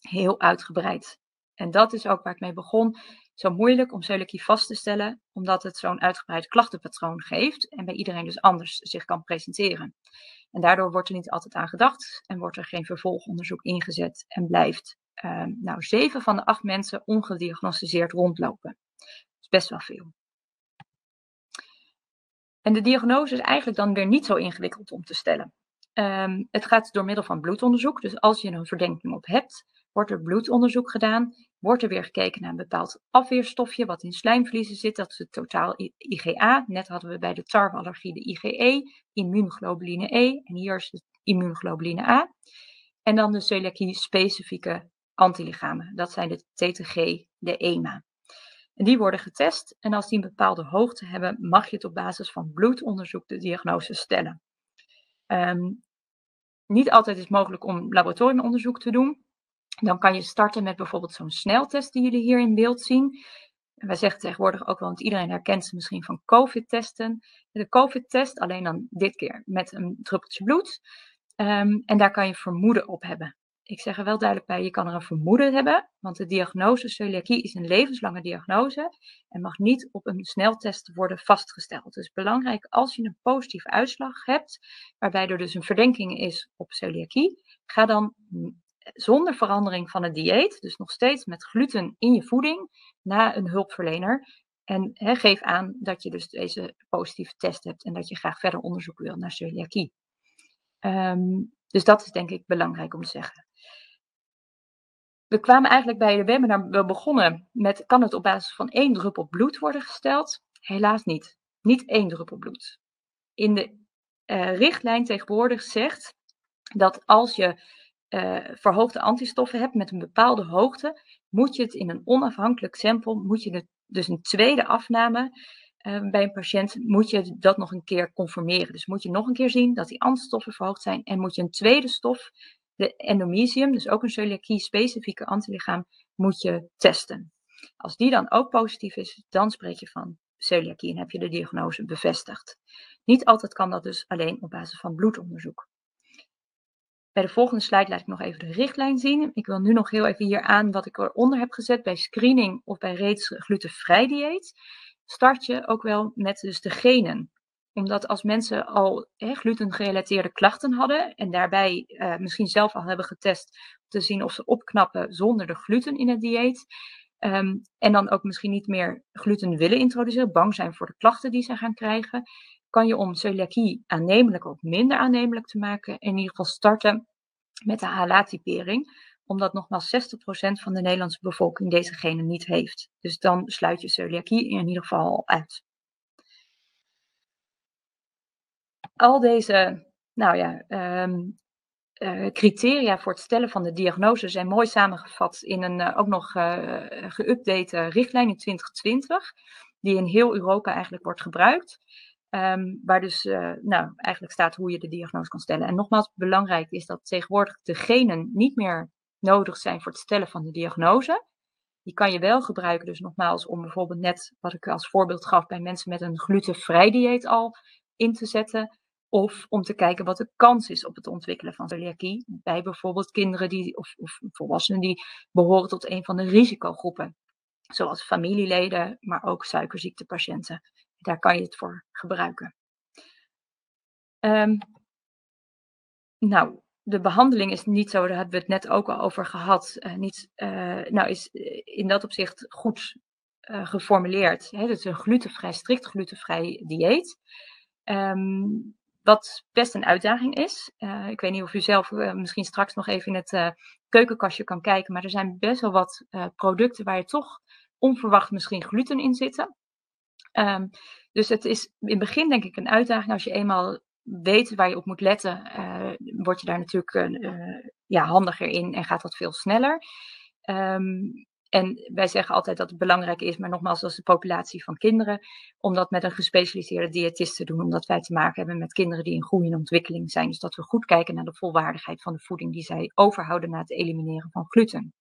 [SPEAKER 2] Heel uitgebreid. En dat is ook waar ik mee begon zo moeilijk om celiakie vast te stellen, omdat het zo'n uitgebreid klachtenpatroon geeft en bij iedereen dus anders zich kan presenteren. En daardoor wordt er niet altijd aan gedacht en wordt er geen vervolgonderzoek ingezet en blijft uh, nou, zeven van de acht mensen ongediagnosticeerd rondlopen. Dat is best wel veel. En de diagnose is eigenlijk dan weer niet zo ingewikkeld om te stellen. Um, het gaat door middel van bloedonderzoek. Dus als je een verdenking op hebt, wordt er bloedonderzoek gedaan wordt er weer gekeken naar een bepaald afweerstofje wat in slijmvliezen zit. Dat is het totaal IgA. Net hadden we bij de tarweallergie de IgE, immuunglobuline E. En hier is het immuunglobuline A. En dan de celiakie-specifieke antilichamen. Dat zijn de TTG, de EMA. En die worden getest. En als die een bepaalde hoogte hebben, mag je het op basis van bloedonderzoek de diagnose stellen. Um, niet altijd is mogelijk om laboratoriumonderzoek te doen. Dan kan je starten met bijvoorbeeld zo'n sneltest die jullie hier in beeld zien. En wij zeggen tegenwoordig ook wel, want iedereen herkent ze misschien van COVID-testen. De COVID-test, alleen dan dit keer met een druppeltje bloed. Um, en daar kan je vermoeden op hebben. Ik zeg er wel duidelijk bij, je kan er een vermoeden hebben, want de diagnose celiakie is een levenslange diagnose en mag niet op een sneltest worden vastgesteld. Dus belangrijk als je een positieve uitslag hebt, waarbij er dus een verdenking is op celiakie, ga dan zonder verandering van het dieet, dus nog steeds met gluten in je voeding, naar een hulpverlener. En geef aan dat je dus deze positieve test hebt en dat je graag verder onderzoek wil naar celiakie. Um, dus dat is denk ik belangrijk om te zeggen. We kwamen eigenlijk bij de webinar, we begonnen met, kan het op basis van één druppel bloed worden gesteld? Helaas niet. Niet één druppel bloed. In de uh, richtlijn tegenwoordig zegt dat als je uh, verhoogde antistoffen hebt met een bepaalde hoogte, moet je het in een onafhankelijk sample, moet je het, dus een tweede afname uh, bij een patiënt, moet je dat nog een keer conformeren. Dus moet je nog een keer zien dat die antistoffen verhoogd zijn en moet je een tweede stof, de endomysium, dus ook een celiakie-specifieke antilichaam, moet je testen. Als die dan ook positief is, dan spreek je van celiakie en heb je de diagnose bevestigd. Niet altijd kan dat dus alleen op basis van bloedonderzoek. Bij de volgende slide laat ik nog even de richtlijn zien. Ik wil nu nog heel even hier aan wat ik eronder heb gezet bij screening of bij reeds glutenvrij dieet. Start je ook wel met dus de genen. Omdat als mensen al gluten-gerelateerde klachten hadden en daarbij uh, misschien zelf al hebben getest om te zien of ze opknappen zonder de gluten in het dieet. Um, en dan ook misschien niet meer gluten willen introduceren, bang zijn voor de klachten die ze gaan krijgen kan je om celiakie aannemelijk of minder aannemelijk te maken, in ieder geval starten met de HLA-typering, omdat nogmaals 60% van de Nederlandse bevolking deze genen niet heeft. Dus dan sluit je celiakie in ieder geval al uit. Al deze nou ja, um, uh, criteria voor het stellen van de diagnose zijn mooi samengevat in een uh, ook nog uh, geüpdate richtlijn in 2020, die in heel Europa eigenlijk wordt gebruikt. Um, waar dus uh, nou, eigenlijk staat hoe je de diagnose kan stellen. En nogmaals, belangrijk is dat tegenwoordig de genen niet meer nodig zijn voor het stellen van de diagnose. Die kan je wel gebruiken, dus nogmaals, om bijvoorbeeld net wat ik als voorbeeld gaf bij mensen met een glutenvrij dieet al in te zetten. Of om te kijken wat de kans is op het ontwikkelen van celiakie bij bijvoorbeeld kinderen die, of, of volwassenen die behoren tot een van de risicogroepen. Zoals familieleden, maar ook suikerziektepatiënten daar kan je het voor gebruiken. Um, nou, de behandeling is niet zo, daar hebben we het net ook al over gehad, uh, niet, uh, nou is in dat opzicht goed geformuleerd. Het is een glutenvrij, strikt glutenvrij dieet. Um, wat best een uitdaging is. Ik weet niet of u zelf misschien straks nog even in het keukenkastje kan kijken, maar er zijn best wel wat producten waar je toch onverwacht misschien gluten in zitten. Um, dus het is in het begin denk ik een uitdaging. Als je eenmaal weet waar je op moet letten, word je daar natuurlijk ja, handiger in en gaat dat veel sneller. Um, en wij zeggen altijd dat het belangrijk is, maar nogmaals, als de populatie van kinderen, om dat met een gespecialiseerde diëtist te doen, omdat wij te maken hebben met kinderen die in groei en ontwikkeling zijn. Dus dat we goed kijken naar de volwaardigheid van de voeding die zij overhouden na het elimineren van gluten.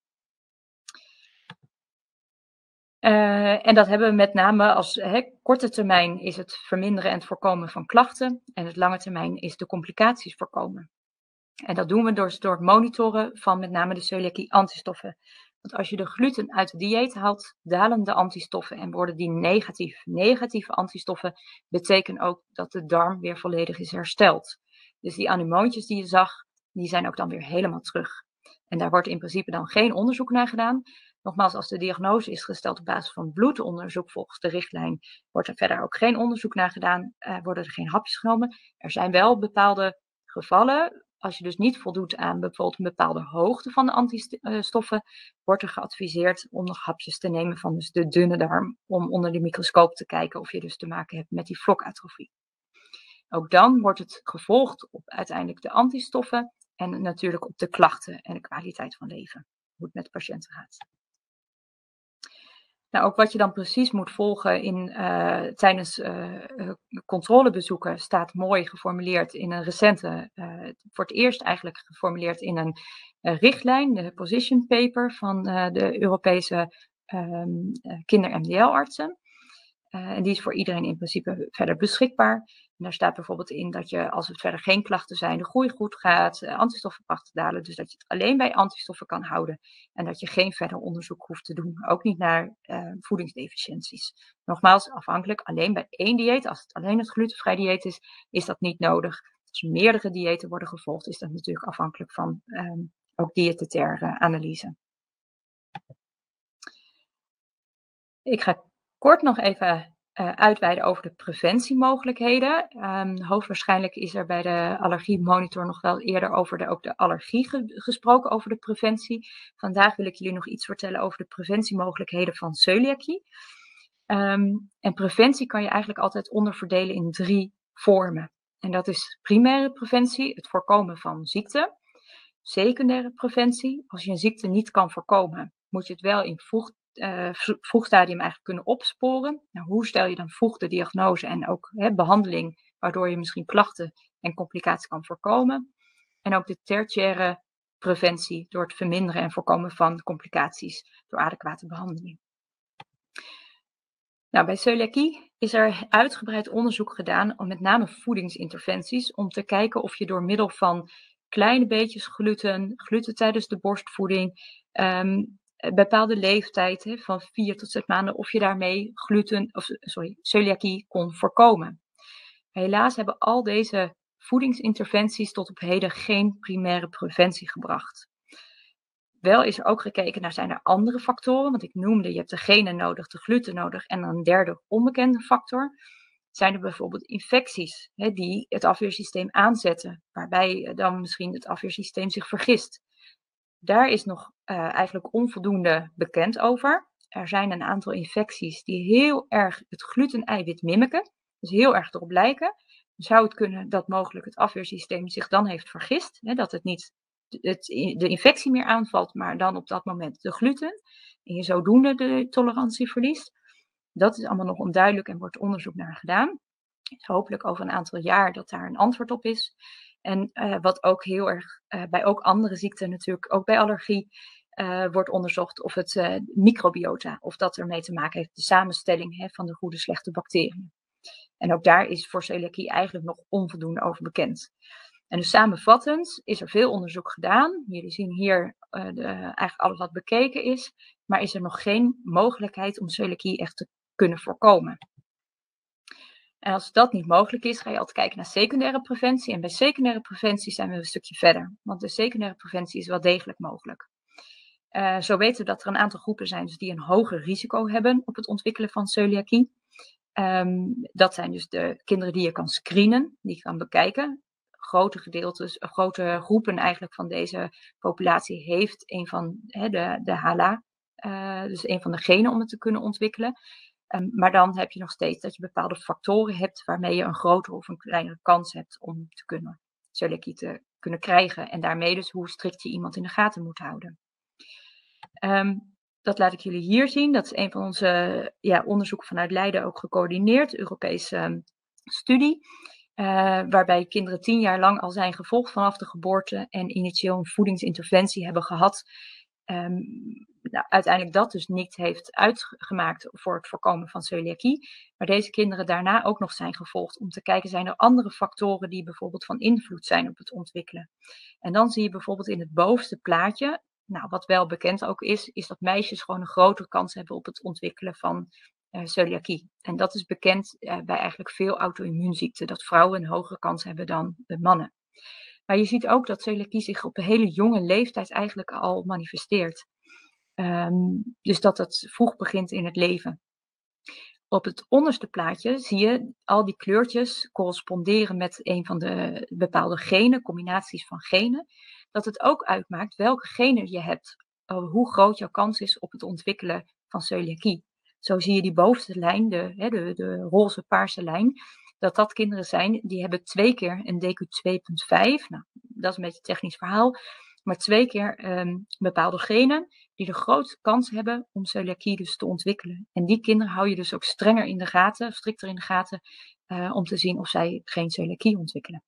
[SPEAKER 2] Uh, en dat hebben we met name als hè, korte termijn is het verminderen en het voorkomen van klachten. En het lange termijn is de complicaties voorkomen. En dat doen we door, door het monitoren van met name de celiakie-antistoffen. Want als je de gluten uit het dieet haalt, dalen de antistoffen en worden die negatief. Negatieve antistoffen betekenen ook dat de darm weer volledig is hersteld. Dus die anemoontjes die je zag, die zijn ook dan weer helemaal terug. En daar wordt in principe dan geen onderzoek naar gedaan. Nogmaals, als de diagnose is gesteld op basis van bloedonderzoek volgens de richtlijn, wordt er verder ook geen onderzoek naar gedaan, uh, worden er geen hapjes genomen. Er zijn wel bepaalde gevallen als je dus niet voldoet aan bijvoorbeeld een bepaalde hoogte van de antistoffen, wordt er geadviseerd om nog hapjes te nemen van dus de dunne darm, om onder de microscoop te kijken of je dus te maken hebt met die vlokatrofie. Ook dan wordt het gevolgd op uiteindelijk de antistoffen en natuurlijk op de klachten en de kwaliteit van leven, hoe het met de patiënt gaat. Nou, ook wat je dan precies moet volgen in, uh, tijdens uh, controlebezoeken staat mooi geformuleerd in een recente, voor het eerst eigenlijk geformuleerd in een richtlijn, de position paper van de Europese um, kinder-MDL-artsen. en die is voor iedereen in principe verder beschikbaar daar staat bijvoorbeeld in dat je, als het verder geen klachten zijn, de groei goed gaat, uh, antistoffenkrachten dalen. Dus dat je het alleen bij antistoffen kan houden. En dat je geen verder onderzoek hoeft te doen. Ook niet naar uh, voedingsdeficiënties. Nogmaals, afhankelijk alleen bij één dieet. Als het alleen het glutenvrij dieet is, is dat niet nodig. Als meerdere diëten worden gevolgd, is dat natuurlijk afhankelijk van um, ook diëtetaire analyse. Ik ga kort nog even uh, uitweiden over de preventiemogelijkheden. Um, hoogstwaarschijnlijk is er bij de allergiemonitor nog wel eerder over de, ook de allergie ge gesproken, over de preventie. Vandaag wil ik jullie nog iets vertellen over de preventiemogelijkheden van celiakie. Um, en preventie kan je eigenlijk altijd onderverdelen in drie vormen. En dat is primaire preventie, het voorkomen van ziekte. Secundaire preventie, als je een ziekte niet kan voorkomen, moet je het wel in vroeg uh, vroegstadium eigenlijk kunnen opsporen. Nou, hoe stel je dan vroeg de diagnose en ook hè, behandeling, waardoor je misschien klachten en complicaties kan voorkomen. En ook de tertiaire preventie door het verminderen en voorkomen van complicaties door adequate behandeling. Nou, bij celiakie is er uitgebreid onderzoek gedaan om met name voedingsinterventies om te kijken of je door middel van kleine beetjes gluten, gluten tijdens de borstvoeding, um, bepaalde leeftijd hè, van vier tot zes maanden, of je daarmee gluten, of sorry, celiakie kon voorkomen. Helaas hebben al deze voedingsinterventies tot op heden geen primaire preventie gebracht. Wel is er ook gekeken naar zijn er andere factoren, want ik noemde, je hebt de genen nodig, de gluten nodig en een derde onbekende factor. Zijn er bijvoorbeeld infecties hè, die het afweersysteem aanzetten, waarbij dan misschien het afweersysteem zich vergist? Daar is nog uh, eigenlijk onvoldoende bekend over. Er zijn een aantal infecties die heel erg het gluten-eiwit mimiken, dus heel erg erop lijken. Zou het kunnen dat mogelijk het afweersysteem zich dan heeft vergist, hè, dat het niet het, de infectie meer aanvalt, maar dan op dat moment de gluten. En je zodoende de tolerantie verliest. Dat is allemaal nog onduidelijk en wordt onderzoek naar gedaan. hopelijk over een aantal jaar dat daar een antwoord op is. En uh, wat ook heel erg uh, bij ook andere ziekten natuurlijk, ook bij allergie, uh, wordt onderzocht of het microbiota, of dat ermee te maken heeft, de samenstelling hè, van de goede slechte bacteriën. En ook daar is voor celiakie eigenlijk nog onvoldoende over bekend. En dus samenvattend is er veel onderzoek gedaan. Jullie zien hier de, eigenlijk alles wat bekeken is, maar is er nog geen mogelijkheid om celiakie echt te kunnen voorkomen. En als dat niet mogelijk is, ga je altijd kijken naar secundaire preventie. En bij secundaire preventie zijn we een stukje verder. Want de secundaire preventie is wel degelijk mogelijk. Uh, zo weten we dat er een aantal groepen zijn dus die een hoger risico hebben op het ontwikkelen van celiakie. Ehm, dat zijn dus de kinderen die je kan screenen, die je kan bekijken. Grote gedeeltes, grote groepen eigenlijk van deze populatie heeft een van de, de HLA, uh, dus een van de genen om het te kunnen ontwikkelen. Um, maar dan heb je nog steeds dat je bepaalde factoren hebt waarmee je een grotere of een kleinere kans hebt om te kunnen celiakie te kunnen krijgen. En daarmee dus hoe strikt je iemand in de gaten moet houden. Um, dat laat ik jullie hier zien. Dat is een van onze ja, onderzoeken vanuit Leiden ook gecoördineerd, Europese um, studie. Uh, waarbij kinderen tien jaar lang al zijn gevolgd vanaf de geboorte en initieel een voedingsinterventie hebben gehad. Um, nou, uiteindelijk dat dus niet heeft uitgemaakt voor het voorkomen van celiakie. Maar deze kinderen daarna ook nog zijn gevolgd om te kijken, zijn er andere factoren die bijvoorbeeld van invloed zijn op het ontwikkelen. En dan zie je bijvoorbeeld in het bovenste plaatje nou, wat wel bekend ook is, is dat meisjes gewoon een grotere kans hebben op het ontwikkelen van uh, celiakie. En dat is bekend uh, bij eigenlijk veel auto-immuunziekten, dat vrouwen een hogere kans hebben dan de mannen. Maar je ziet ook dat celiakie zich op een hele jonge leeftijd eigenlijk al manifesteert. Um, dus dat het vroeg begint in het leven. Op het onderste plaatje zie je al die kleurtjes corresponderen met een van de bepaalde genen, combinaties van genen dat het ook uitmaakt welke genen je hebt, hoe groot jouw kans is op het ontwikkelen van celiakie. Zo zie je die bovenste lijn, de, de, de roze paarse lijn, dat dat kinderen zijn die hebben twee keer een DQ2.5. Nou, dat is een beetje een technisch verhaal. Maar twee keer um, bepaalde genen die de grootste kans hebben om celiakie dus te ontwikkelen. En die kinderen hou je dus ook strenger in de gaten, strikter in de gaten, uh, om te zien of zij geen celiakie ontwikkelen.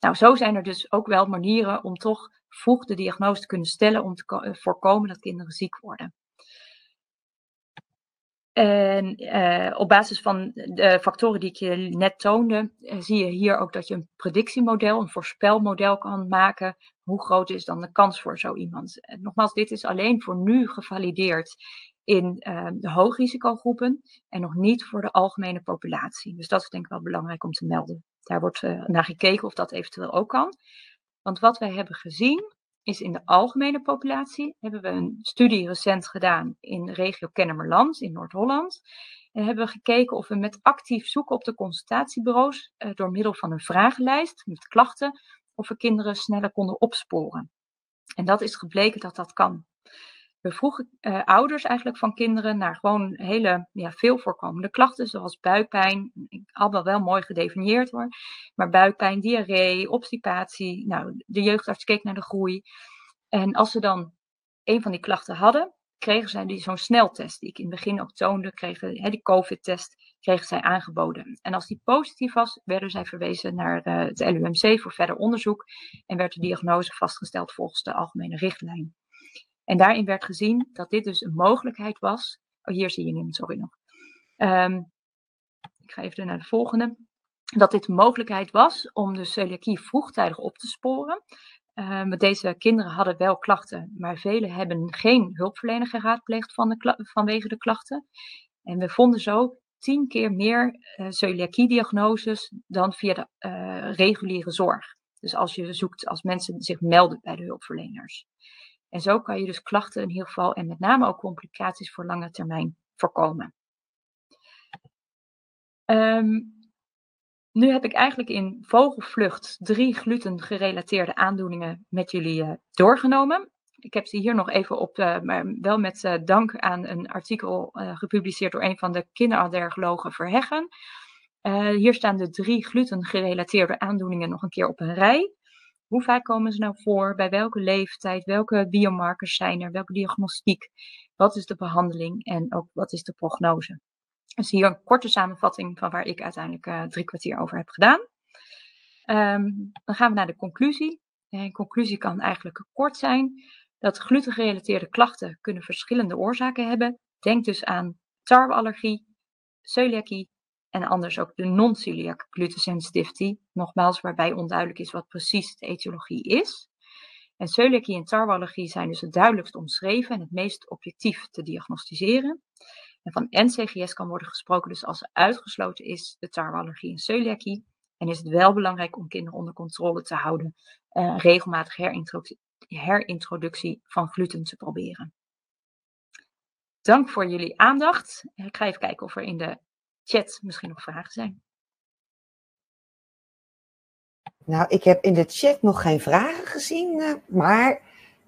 [SPEAKER 2] Nou, zo zijn er dus ook wel manieren om toch vroeg de diagnose te kunnen stellen om te eh, voorkomen dat kinderen ziek worden. En uh, op basis van de factoren die ik je net toonde, uh, zie je hier ook dat je een predictiemodel, een voorspelmodel kan maken. Hoe groot is dan de kans voor zo iemand? En nogmaals, dit is alleen voor nu gevalideerd in de hoogrisicogroepen en nog niet voor de algemene populatie. Dus dat is denk ik wel belangrijk om te melden. Daar wordt naar gekeken of dat eventueel ook kan. Want wat wij hebben gezien is in de algemene populatie hebben we een studie recent gedaan in regio Kennemerland in Noord-Holland. En hebben we gekeken of we met actief zoeken op de consultatiebureaus uh, door middel van een vragenlijst met klachten, of we kinderen sneller konden opsporen. En dat is gebleken dat dat kan. We vroegen uh, ouders eigenlijk van kinderen naar gewoon hele ja, veel voorkomende klachten, zoals buikpijn, allemaal wel mooi gedefinieerd hoor, maar buikpijn, diarree, obstipatie. Nou, de jeugdarts keek naar de groei. En als ze dan een van die klachten hadden, kregen zij zo'n sneltest, die ik in het begin ook toonde, kregen, hè, die COVID-test, kregen zij aangeboden. En als die positief was, werden zij verwezen naar uh, het LUMC voor verder onderzoek en werd de diagnose vastgesteld volgens de algemene richtlijn. En daarin werd gezien dat dit dus een mogelijkheid was. Oh, hier zie je hem, sorry nog. Um, ik ga even naar de volgende. Dat dit een mogelijkheid was om de celiakie vroegtijdig op te sporen. Um, deze kinderen hadden wel klachten, maar velen hebben geen hulpverlener geraadpleegd vanwege de klachten. En we vonden zo tien keer meer uh, celiakie-diagnoses dan via de uh, reguliere zorg. Dus als je zoekt, als mensen zich melden bij de hulpverleners. En zo kan je dus klachten in ieder geval en met name ook complicaties voor lange termijn voorkomen. Um, nu heb ik eigenlijk in vogelvlucht drie gluten-gerelateerde aandoeningen met jullie uh, doorgenomen. Ik heb ze hier nog even op, uh, maar wel met uh, dank aan een artikel gepubliceerd door een van de kinderallergologen Verheggen. hier staan de drie gluten-gerelateerde aandoeningen nog een keer op een rij. Hoe vaak komen ze nou voor? Bij welke leeftijd? Welke biomarkers zijn er? Welke diagnostiek? Wat is de behandeling? En ook wat is de prognose? Dus hier een korte samenvatting van waar ik uiteindelijk uh, drie kwartier over heb gedaan. Um, dan gaan we naar de conclusie. En conclusie kan eigenlijk kort zijn dat glutengerelateerde klachten kunnen verschillende oorzaken hebben. Denk dus aan tarweallergie, celiakie en anders ook de non-celiac gluten sensitivity, nogmaals waarbij onduidelijk is wat precies de etiologie is. En celiakie en tarweallergie zijn dus het duidelijkst omschreven en het meest objectief te diagnosticeren. En van NCGS kan worden gesproken dus als uitgesloten is de tarweallergie en celiakie. En is het wel belangrijk om kinderen onder controle te houden, uh, regelmatig herintroductie, herintroductie van gluten te proberen. Dank voor jullie aandacht. Ik ga even kijken of er in de chat misschien nog vragen zijn.
[SPEAKER 1] Nou, ik heb in de chat nog geen vragen gezien, uh, maar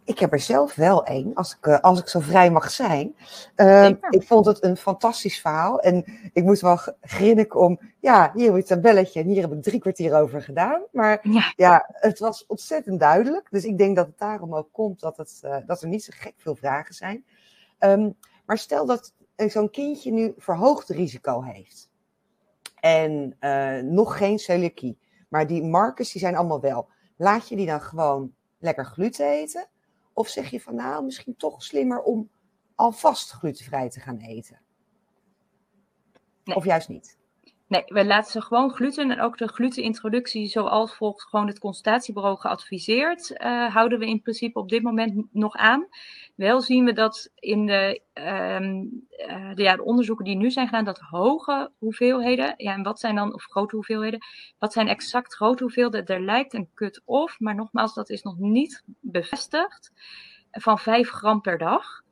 [SPEAKER 1] ik heb er zelf wel één, als ik, uh, als ik zo vrij mag zijn. Uh, ik vond het een fantastisch verhaal en ik moest wel grinniken om, ja, hier heb ik een belletje en hier heb ik drie kwartier over gedaan. Maar ja. ja. het was ontzettend duidelijk, dus ik denk dat het daarom ook komt dat, het, uh, dat er niet zo gek veel vragen zijn. Um, maar stel dat zo'n kindje nu verhoogd risico heeft en nog geen celiakie. Maar die markers die zijn allemaal wel. Laat je die dan gewoon lekker gluten eten? Of zeg je van nou, misschien toch slimmer om alvast glutenvrij te gaan eten? Nee. Of juist niet?
[SPEAKER 2] Nee, we laten ze gewoon gluten en ook de glutenintroductie zoals volgens gewoon het consultatiebureau geadviseerd, uh, houden we in principe op dit moment nog aan. Wel zien we dat in de, um, uh, de, ja, de onderzoeken die nu zijn gedaan, dat hoge hoeveelheden, ja, en wat zijn dan, of grote hoeveelheden, wat zijn exact grote hoeveelheden? Er lijkt een cut-off, maar nogmaals, dat is nog niet bevestigd, van 5 gram per dag.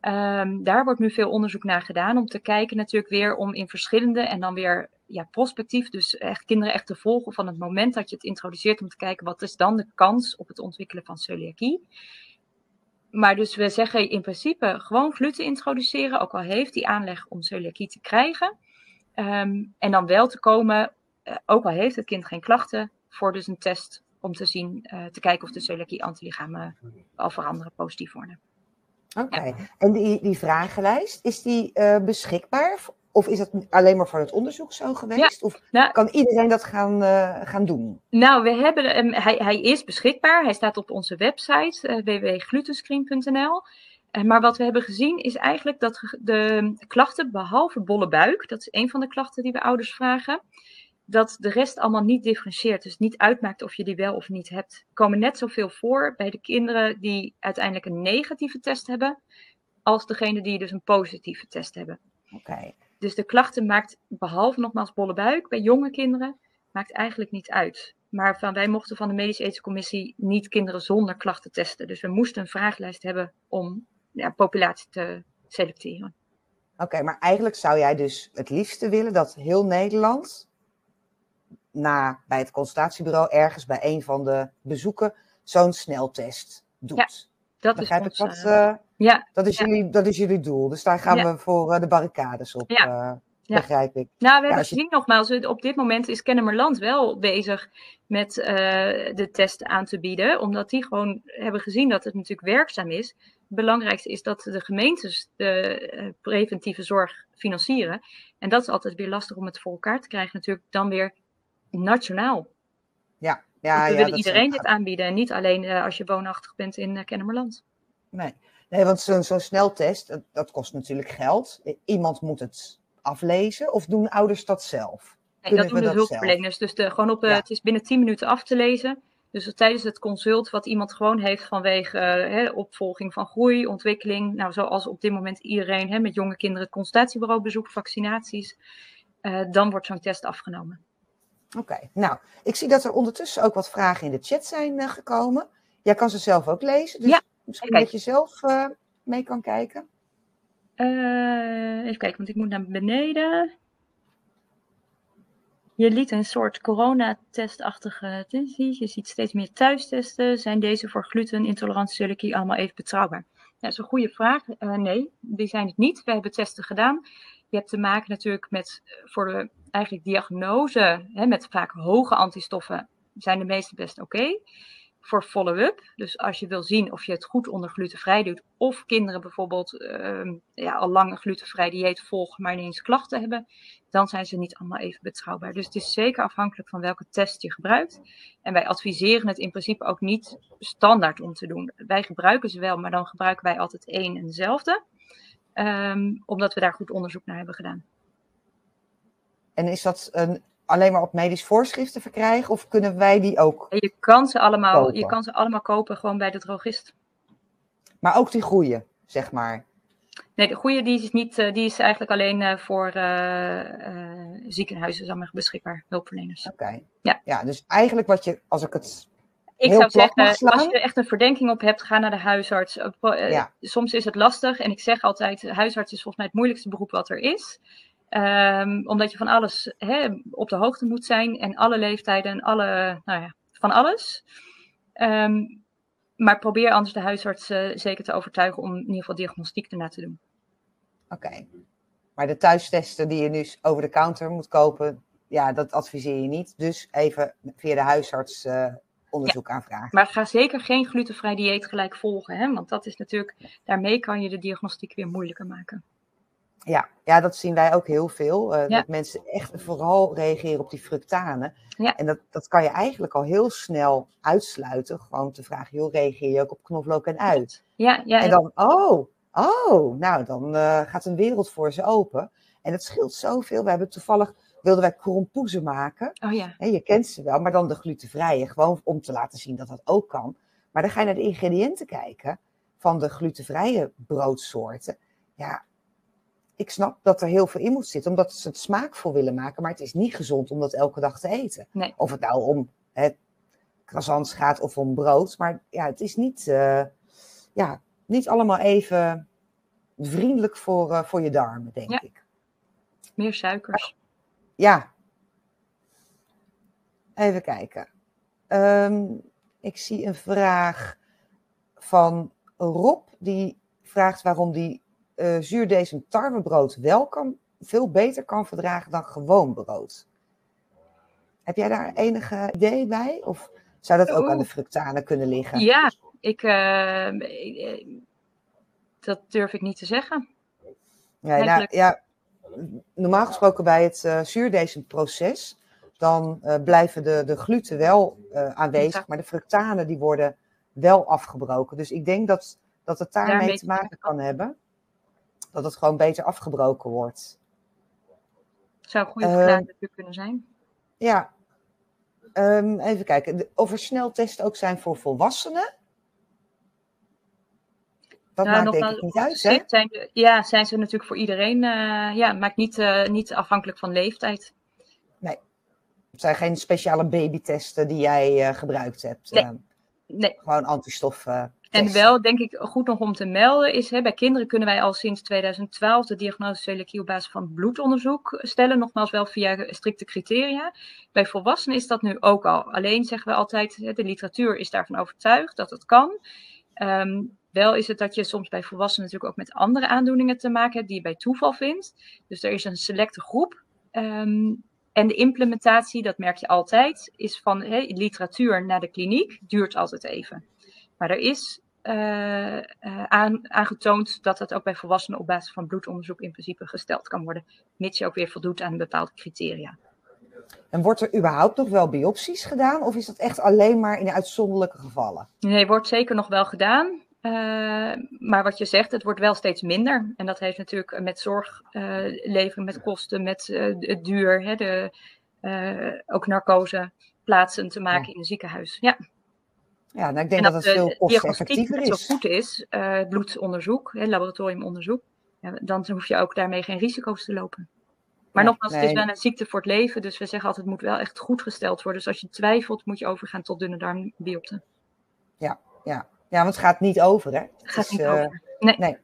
[SPEAKER 2] Um, daar wordt nu veel onderzoek naar gedaan om te kijken natuurlijk weer om in verschillende en dan weer ja, prospectief, dus echt kinderen echt te volgen van het moment dat je het introduceert om te kijken wat is dan de kans op het ontwikkelen van celiakie. Maar dus we zeggen in principe gewoon gluten introduceren, ook al heeft die aanleg om celiakie te krijgen. Um, en dan wel te komen, uh, ook al heeft het kind geen klachten, voor dus een test om te zien, uh, te kijken of de celiakie-antilichamen al veranderen, positief worden.
[SPEAKER 1] Oké, okay. ja. en die, die vragenlijst, is die uh, beschikbaar of is dat alleen maar voor het onderzoek zo geweest? Ja, of nou, kan iedereen dat gaan, uh, gaan doen?
[SPEAKER 2] Nou, we hebben, hij, hij is beschikbaar. Hij staat op onze website uh, www.glutenscreen.nl. Uh, maar wat we hebben gezien is eigenlijk dat de klachten, behalve bolle buik, dat is een van de klachten die we ouders vragen, dat de rest allemaal niet differentieert. Dus niet uitmaakt of je die wel of niet hebt. Komen net zoveel voor bij de kinderen die uiteindelijk een negatieve test hebben, als degene die dus een positieve test hebben.
[SPEAKER 1] Oké. Okay.
[SPEAKER 2] Dus de klachten maakt, behalve nogmaals bolle buik, bij jonge kinderen, maakt eigenlijk niet uit. Maar van, wij mochten van de Medische Commissie niet kinderen zonder klachten testen. Dus we moesten een vragenlijst hebben om ja, populatie te selecteren.
[SPEAKER 1] Oké, okay, maar eigenlijk zou jij dus het liefste willen dat heel Nederland na, bij het consultatiebureau ergens bij een van de bezoeken zo'n sneltest doet.
[SPEAKER 2] Ja, dat
[SPEAKER 1] Begrijp
[SPEAKER 2] is
[SPEAKER 1] ons, ik dat? Uh, ja, dat, is ja. jullie, dat is jullie doel. Dus daar gaan ja. we voor uh, de barricades op. Uh, begrijp ik.
[SPEAKER 2] Nou, we hebben gezien je... nogmaals, op dit moment is Kennemerland wel bezig met de test aan te bieden. Omdat die gewoon hebben gezien dat het natuurlijk werkzaam is. Het belangrijkste is dat de gemeentes de preventieve zorg financieren. En dat is altijd weer lastig om het voor elkaar te krijgen, natuurlijk dan weer nationaal.
[SPEAKER 1] Ja, ja,
[SPEAKER 2] we
[SPEAKER 1] ja,
[SPEAKER 2] willen iedereen dit aanbieden en niet alleen als je woonachtig bent in Kennemerland.
[SPEAKER 1] Nee. Nee, want zo'n zo sneltest, dat, dat, kost natuurlijk geld. Iemand moet het aflezen of doen ouders dat zelf?
[SPEAKER 2] Nee, dat doen de hulpverleners. Dus de, gewoon op, ja. het is binnen 10 minuten af te lezen. Dus tijdens het consult wat iemand gewoon heeft vanwege uh, hè, opvolging van groei, ontwikkeling. Nou, zoals op dit moment iedereen hè, met jonge kinderen het consultatiebureau bezoekt, vaccinaties. dan wordt zo'n test afgenomen.
[SPEAKER 1] Oké, okay. nou, ik zie dat er ondertussen ook wat vragen in de chat zijn uh, gekomen. Jij kan ze zelf ook lezen, dus
[SPEAKER 2] ja,
[SPEAKER 1] misschien dat je zelf uh, mee kan kijken.
[SPEAKER 2] Uh, even kijken, want ik moet naar beneden. Je liet een soort coronatestachtige tensies. Je ziet steeds meer thuistesten. Zijn deze voor gluten, intolerantie, celiakie allemaal even betrouwbaar? Dat is een goede vraag. nee, die zijn het niet. We hebben testen gedaan. Je hebt te maken natuurlijk met voor de eigenlijk diagnose hè, met vaak hoge antistoffen zijn de meeste best oké. Okay. Voor follow-up, dus als je wil zien of je het goed onder glutenvrij doet, of kinderen bijvoorbeeld uh, ja, al lang een glutenvrij dieet volgen, maar ineens klachten hebben, dan zijn ze niet allemaal even betrouwbaar. Dus het is zeker afhankelijk van welke test je gebruikt. En wij adviseren het in principe ook niet standaard om te doen. Wij gebruiken ze wel, maar dan gebruiken wij altijd één en dezelfde, um, omdat we daar goed onderzoek naar hebben gedaan.
[SPEAKER 1] En is dat een, alleen maar op medisch voorschrift te verkrijgen of kunnen wij die ook?
[SPEAKER 2] Je kan ze allemaal, kopen? je kan ze allemaal kopen gewoon bij de drogist.
[SPEAKER 1] Maar ook die goede, zeg maar.
[SPEAKER 2] Nee, de goede die is, niet, die is eigenlijk alleen uh, voor uh, uh, ziekenhuizen zeg maar, beschikbaar, hulpverleners.
[SPEAKER 1] Oké. Okay.
[SPEAKER 2] Ja.
[SPEAKER 1] ja, dus eigenlijk wat je, als ik het
[SPEAKER 2] ik zou zeggen, als je er echt een verdenking op hebt, ga naar de huisarts. Ja. Soms is het lastig en ik zeg altijd, huisarts is volgens mij het moeilijkste beroep wat er is. Ehm, omdat je van alles hè, op de hoogte moet zijn en alle leeftijden en alle, nou ja, van alles. Ehm, maar probeer anders de huisarts uh, zeker te overtuigen om in ieder geval diagnostiek erna te doen.
[SPEAKER 1] Oké. Maar de thuistesten die je nu over de counter moet kopen, ja, dat adviseer je niet. Dus even via de huisarts uh, onderzoek aanvragen.
[SPEAKER 2] Maar ga zeker geen glutenvrij dieet gelijk volgen, hè? want dat is natuurlijk, daarmee kan je de diagnostiek weer moeilijker maken.
[SPEAKER 1] Ja, ja, dat zien wij ook heel veel. Uh, Dat mensen echt vooral reageren op die fructanen. Ja. En dat, dat kan je eigenlijk al heel snel uitsluiten. Gewoon te vragen, joh, reageer je ook op knoflook en uit?
[SPEAKER 2] Ja, ja.
[SPEAKER 1] En dan, oh, oh, nou, dan uh, gaat een wereld voor ze open. En het scheelt zoveel. We hebben toevallig, wilden wij krompoezen maken.
[SPEAKER 2] Oh ja.
[SPEAKER 1] En je kent ze wel, maar dan de glutenvrije. Gewoon om te laten zien dat dat ook kan. Maar dan ga je naar de ingrediënten kijken van de glutenvrije broodsoorten. Ja, ik snap dat er heel veel in moet zitten, omdat ze het smaakvol willen maken. Maar het is niet gezond om dat elke dag te eten.
[SPEAKER 2] Nee.
[SPEAKER 1] Of het nou om hè, croissants gaat of om brood. Maar ja, het is niet, uh, ja, niet allemaal even vriendelijk voor, uh, voor je darmen, denk
[SPEAKER 2] ja.
[SPEAKER 1] ik.
[SPEAKER 2] Meer suikers.
[SPEAKER 1] Ja. Even kijken. Um, ik zie een vraag van Rob, die vraagt waarom die uh, zuurdesem tarwebrood wel kan, veel beter kan verdragen dan gewoon brood. Heb jij daar enige idee bij? Of zou dat ook
[SPEAKER 2] Oeh.
[SPEAKER 1] aan de fructanen kunnen liggen?
[SPEAKER 2] Ja, ik, uh, dat durf ik niet te zeggen.
[SPEAKER 1] Ja, nou, ja normaal gesproken bij het uh, zuurdesemproces, dan uh, blijven de, de gluten wel uh, aanwezig, maar de fructanen die worden wel afgebroken. Dus ik denk dat, dat het daarmee
[SPEAKER 2] Daarmee
[SPEAKER 1] te maken kan hebben dat het gewoon beter afgebroken wordt.
[SPEAKER 2] Zou een goede
[SPEAKER 1] Eh,
[SPEAKER 2] verklaring natuurlijk kunnen zijn.
[SPEAKER 1] Ja, Ehm, even kijken. Of er sneltesten ook zijn voor volwassenen? Dat
[SPEAKER 2] Nou,
[SPEAKER 1] maakt denk ik niet uit, hè?
[SPEAKER 2] Zijn, de- ja, zijn ze natuurlijk voor iedereen. eh, ja, maakt niet, eh, niet afhankelijk van leeftijd.
[SPEAKER 1] Het zijn geen speciale babytesten die jij eh, gebruikt hebt.
[SPEAKER 2] Nee.
[SPEAKER 1] Ehm,
[SPEAKER 2] Nee.
[SPEAKER 1] gewoon antistoffen.
[SPEAKER 2] En wel, denk ik, goed nog om te melden is, hè, bij kinderen kunnen wij al sinds 2012 de diagnose celiakie op basis van bloedonderzoek stellen. Nogmaals, wel via strikte criteria. Bij volwassenen is dat nu ook al. Alleen zeggen we altijd, hè, de literatuur is daarvan overtuigd dat het kan. Ehm, wel is het dat je soms bij volwassenen natuurlijk ook met andere aandoeningen te maken hebt die je bij toeval vindt. Dus er is een selecte groep. Ehm, en de implementatie, dat merk je altijd, is van hè, literatuur naar de kliniek, duurt altijd even. Maar er is eh, eh, aan, aangetoond dat dat ook bij volwassenen op basis van bloedonderzoek in principe gesteld kan worden, mits je ook weer voldoet aan bepaalde criteria.
[SPEAKER 1] En wordt er überhaupt nog wel biopsies gedaan? Of is dat echt alleen maar in uitzonderlijke gevallen?
[SPEAKER 2] Nee, wordt zeker nog wel gedaan. eh, maar wat je zegt, het wordt wel steeds minder. En dat heeft natuurlijk met zorglevering, met kosten, met het duur, hè, de, ook narcose plaatsen te maken in een ziekenhuis. Ja.
[SPEAKER 1] Ja, nou, ik denk
[SPEAKER 2] en
[SPEAKER 1] dat het
[SPEAKER 2] de
[SPEAKER 1] veel
[SPEAKER 2] net
[SPEAKER 1] is.
[SPEAKER 2] zo goed is, eh, bloedonderzoek, hè, laboratoriumonderzoek, ja, dan hoef je ook daarmee geen risico's te lopen. Maar nogmaals, het is wel een ziekte voor het leven, dus we zeggen altijd, het moet wel echt goed gesteld worden. Dus als je twijfelt, moet je overgaan tot dunne darmbiopte.
[SPEAKER 1] Ja, want het gaat niet over, hè? Het
[SPEAKER 2] Gaat niet
[SPEAKER 1] eh,
[SPEAKER 2] over. Nee.
[SPEAKER 1] Nee.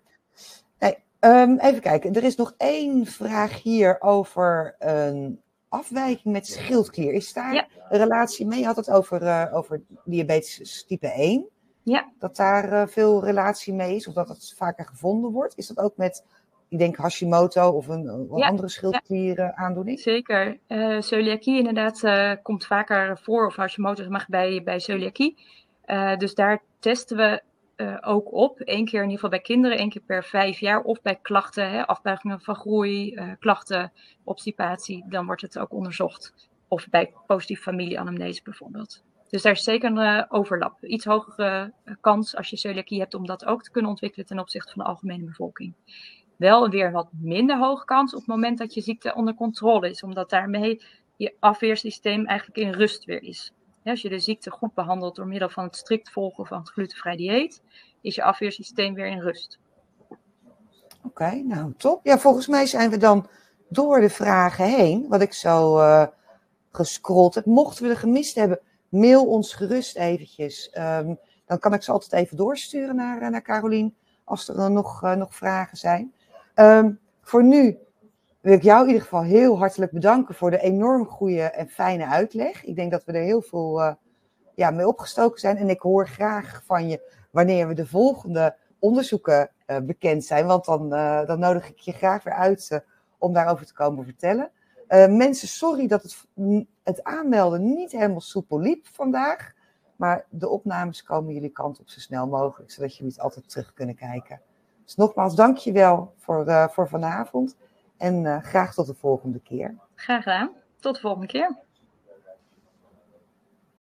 [SPEAKER 1] nee. Ehm, even kijken. Er is nog één vraag hier over een afwijking met schildklier. Is daar
[SPEAKER 2] Ja.
[SPEAKER 1] een relatie mee? Je had het over, eh, over diabetes type 1.
[SPEAKER 2] Ja.
[SPEAKER 1] Dat daar eh, veel relatie mee is, of dat het vaker gevonden wordt. Is dat ook met, ik denk Hashimoto of een, een
[SPEAKER 2] Ja,
[SPEAKER 1] andere schildklieraandoening?
[SPEAKER 2] Zeker. Eh celiakie inderdaad eh, komt vaker voor, of Hashimoto's mag bij, bij celiakie. Eh, dus daar testen we eh, ook op. Eén keer in ieder geval bij kinderen, één keer per vijf jaar. Of bij klachten, hè, afbuigingen van groei, eh, klachten, obstipatie. Dan wordt het ook onderzocht. Of bij positieve familieanamnese bijvoorbeeld. Dus daar is zeker een eh, overlap. Iets hogere kans als je celiakie hebt om dat ook te kunnen ontwikkelen ten opzichte van de algemene bevolking. Wel weer wat minder hoge kans op het moment dat je ziekte onder controle is. Omdat daarmee je afweersysteem eigenlijk in rust weer is. Als je de ziekte goed behandelt door middel van het strikt volgen van het glutenvrij dieet, is je afweersysteem weer in rust.
[SPEAKER 1] Oké, nou top. Ja, volgens mij zijn we dan door de vragen heen, wat ik zo eh gescrolld heb. Mochten we er gemist hebben, mail ons gerust eventjes. Ehm, dan kan ik ze altijd even doorsturen naar, eh, naar Carolien, als er dan nog, eh, nog vragen zijn. Ehm, voor nu wil ik jou in ieder geval heel hartelijk bedanken voor de enorm goede en fijne uitleg. Ik denk dat we er heel veel uh, ja, mee opgestoken zijn. En ik hoor graag van je wanneer we de volgende onderzoeken uh, bekend zijn. Want dan, uh, dan nodig ik je graag weer uit om daarover te komen vertellen. mensen, sorry dat het, het aanmelden niet helemaal soepel liep vandaag. Maar de opnames komen jullie kant op zo snel mogelijk, zodat jullie het altijd terug kunnen kijken. Dus nogmaals, dankjewel voor, uh, voor vanavond. En uh, graag tot de volgende keer.
[SPEAKER 2] Graag gedaan. Tot de volgende keer.